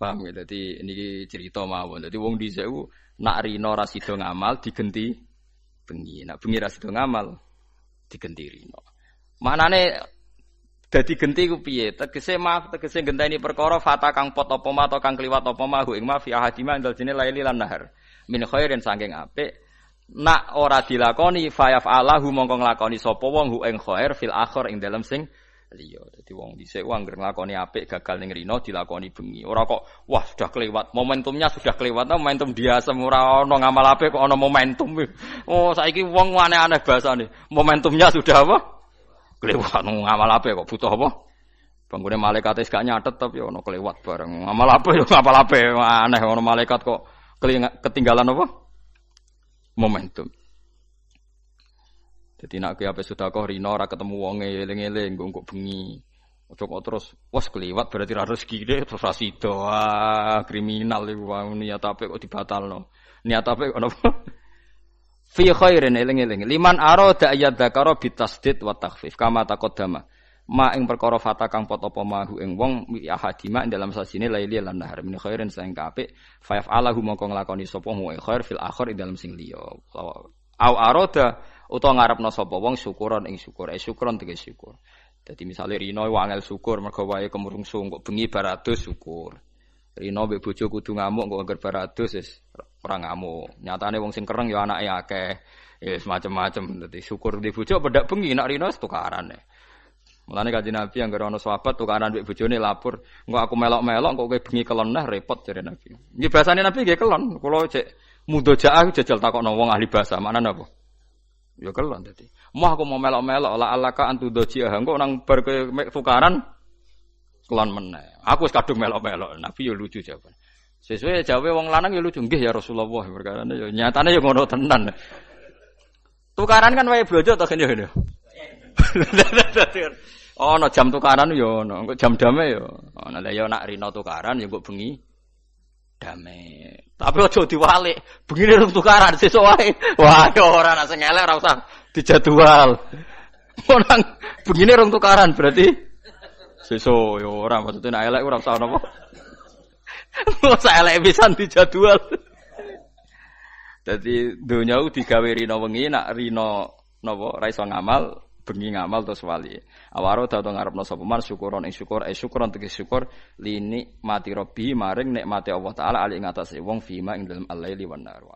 Paham ya, jadi ini cerita mawon. Jadi wong di sewu nak rino rasido ngamal digenti bengi. Nak bengi rasido ngamal digenti rino. Manane Dadi genti ku piye? Tegese maaf tegese genteni perkara fata kang pot apa ma atau kang kliwat apa ma ing ma fi ahadima indal jene laili nahar. Min khairin saking apik. Nak ora dilakoni fayaf alahu mongko nglakoni sapa wong hu ing khair fil akhir ing dalem sing liya. Dadi wong dhisik wong anggere nglakoni apik gagal ning rino dilakoni bengi. Ora kok wah sudah kelewat, momentumnya sudah kelewat. Nah, momentum dia semua ono ngamal apik kok ono momentum. Oh, saiki wong aneh-aneh bahasane. Momentumnya sudah apa? kelewat ngamal apa kok butuh apa? Bangunnya malaikat gak nyatet tapi ono kelewat bareng. Ngamal apa ya ngamal apa aneh ono malaikat kok ketinggalan apa? Momentum. Jadi nak apa sudah kok rino ora ketemu wong eling-eling kok bengi. Ojo kok terus was keliwat berarti ra rezeki deh terus ra ah, kriminal iku niat apa kok dibatalno. Niat apa kok napa? fi khairin eling-eling liman arada ayat dzakara bitasdid wa takhfif kama taqaddama ma ing perkara fata kang pot apa mahu ing wong ahadima ing dalam sasine laili lan nahar. Min khairin sing kapik fa yaf'alahu mongko nglakoni sapa mu khair fil akhir ing dalam sing liya. Au aroda utawa ngarepno sapa wong syukuran ing syukur. Eh syukuran tegese syukur. Dadi misale rino wangel syukur mergo wae kemurungsu kok bengi baratus syukur. Rino mbek bojo kudu ngamuk kok anggar baratus wis ora ngamuk. Nyatane wong sing kereng ya anake akeh. Ya semacam-macam dadi syukur di bojo pedak bengi nak Rino tukaran. ya. Mulane kanjeng Nabi yang ana sahabat tukaran mbek bojone lapor, engko aku melok-melok kok kowe bengi kelon repot jare Nabi. Nggih bahasane Nabi nggih kelon, kula cek mudojaah jajal takokno wong ahli bahasa, mana napa? Ya kelon dadi. Mau aku mau melok-melok la alaka antu doji engko nang bar tukaran kelon meneh. Aku wis kadung melok-melok. Nabi ya lucu jawaban. Sesuai jawabe wong lanang ya lucu nggih ya Rasulullah perkara ya nyatane ya ngono tenan. Tukaran kan wae blojo to kene ya. Oh, no jam tukaran yo ono, jam dame yo. Ono lah yo nak rino tukaran yo mbok bengi dame. Tapi aja diwalik, bengi rung tukaran sesuk wae. Wah, yo ora nak sing elek ora usah dijadwal. Nang bengi rung tukaran berarti sesuk yo ora maksudnya nak elek ora usah. Ora usah elek pisan dijadwal. Dadi donya digawe rino wengi nak rino napa ra iso ngamal bengi ngamal terus wali. Awaro tau ngarepno sapa? Man syukuron ing syukur eh syukuron tegese syukur lini mati robbi maring nikmate Allah taala ali ing atase wong fima ing dalem al-laili wan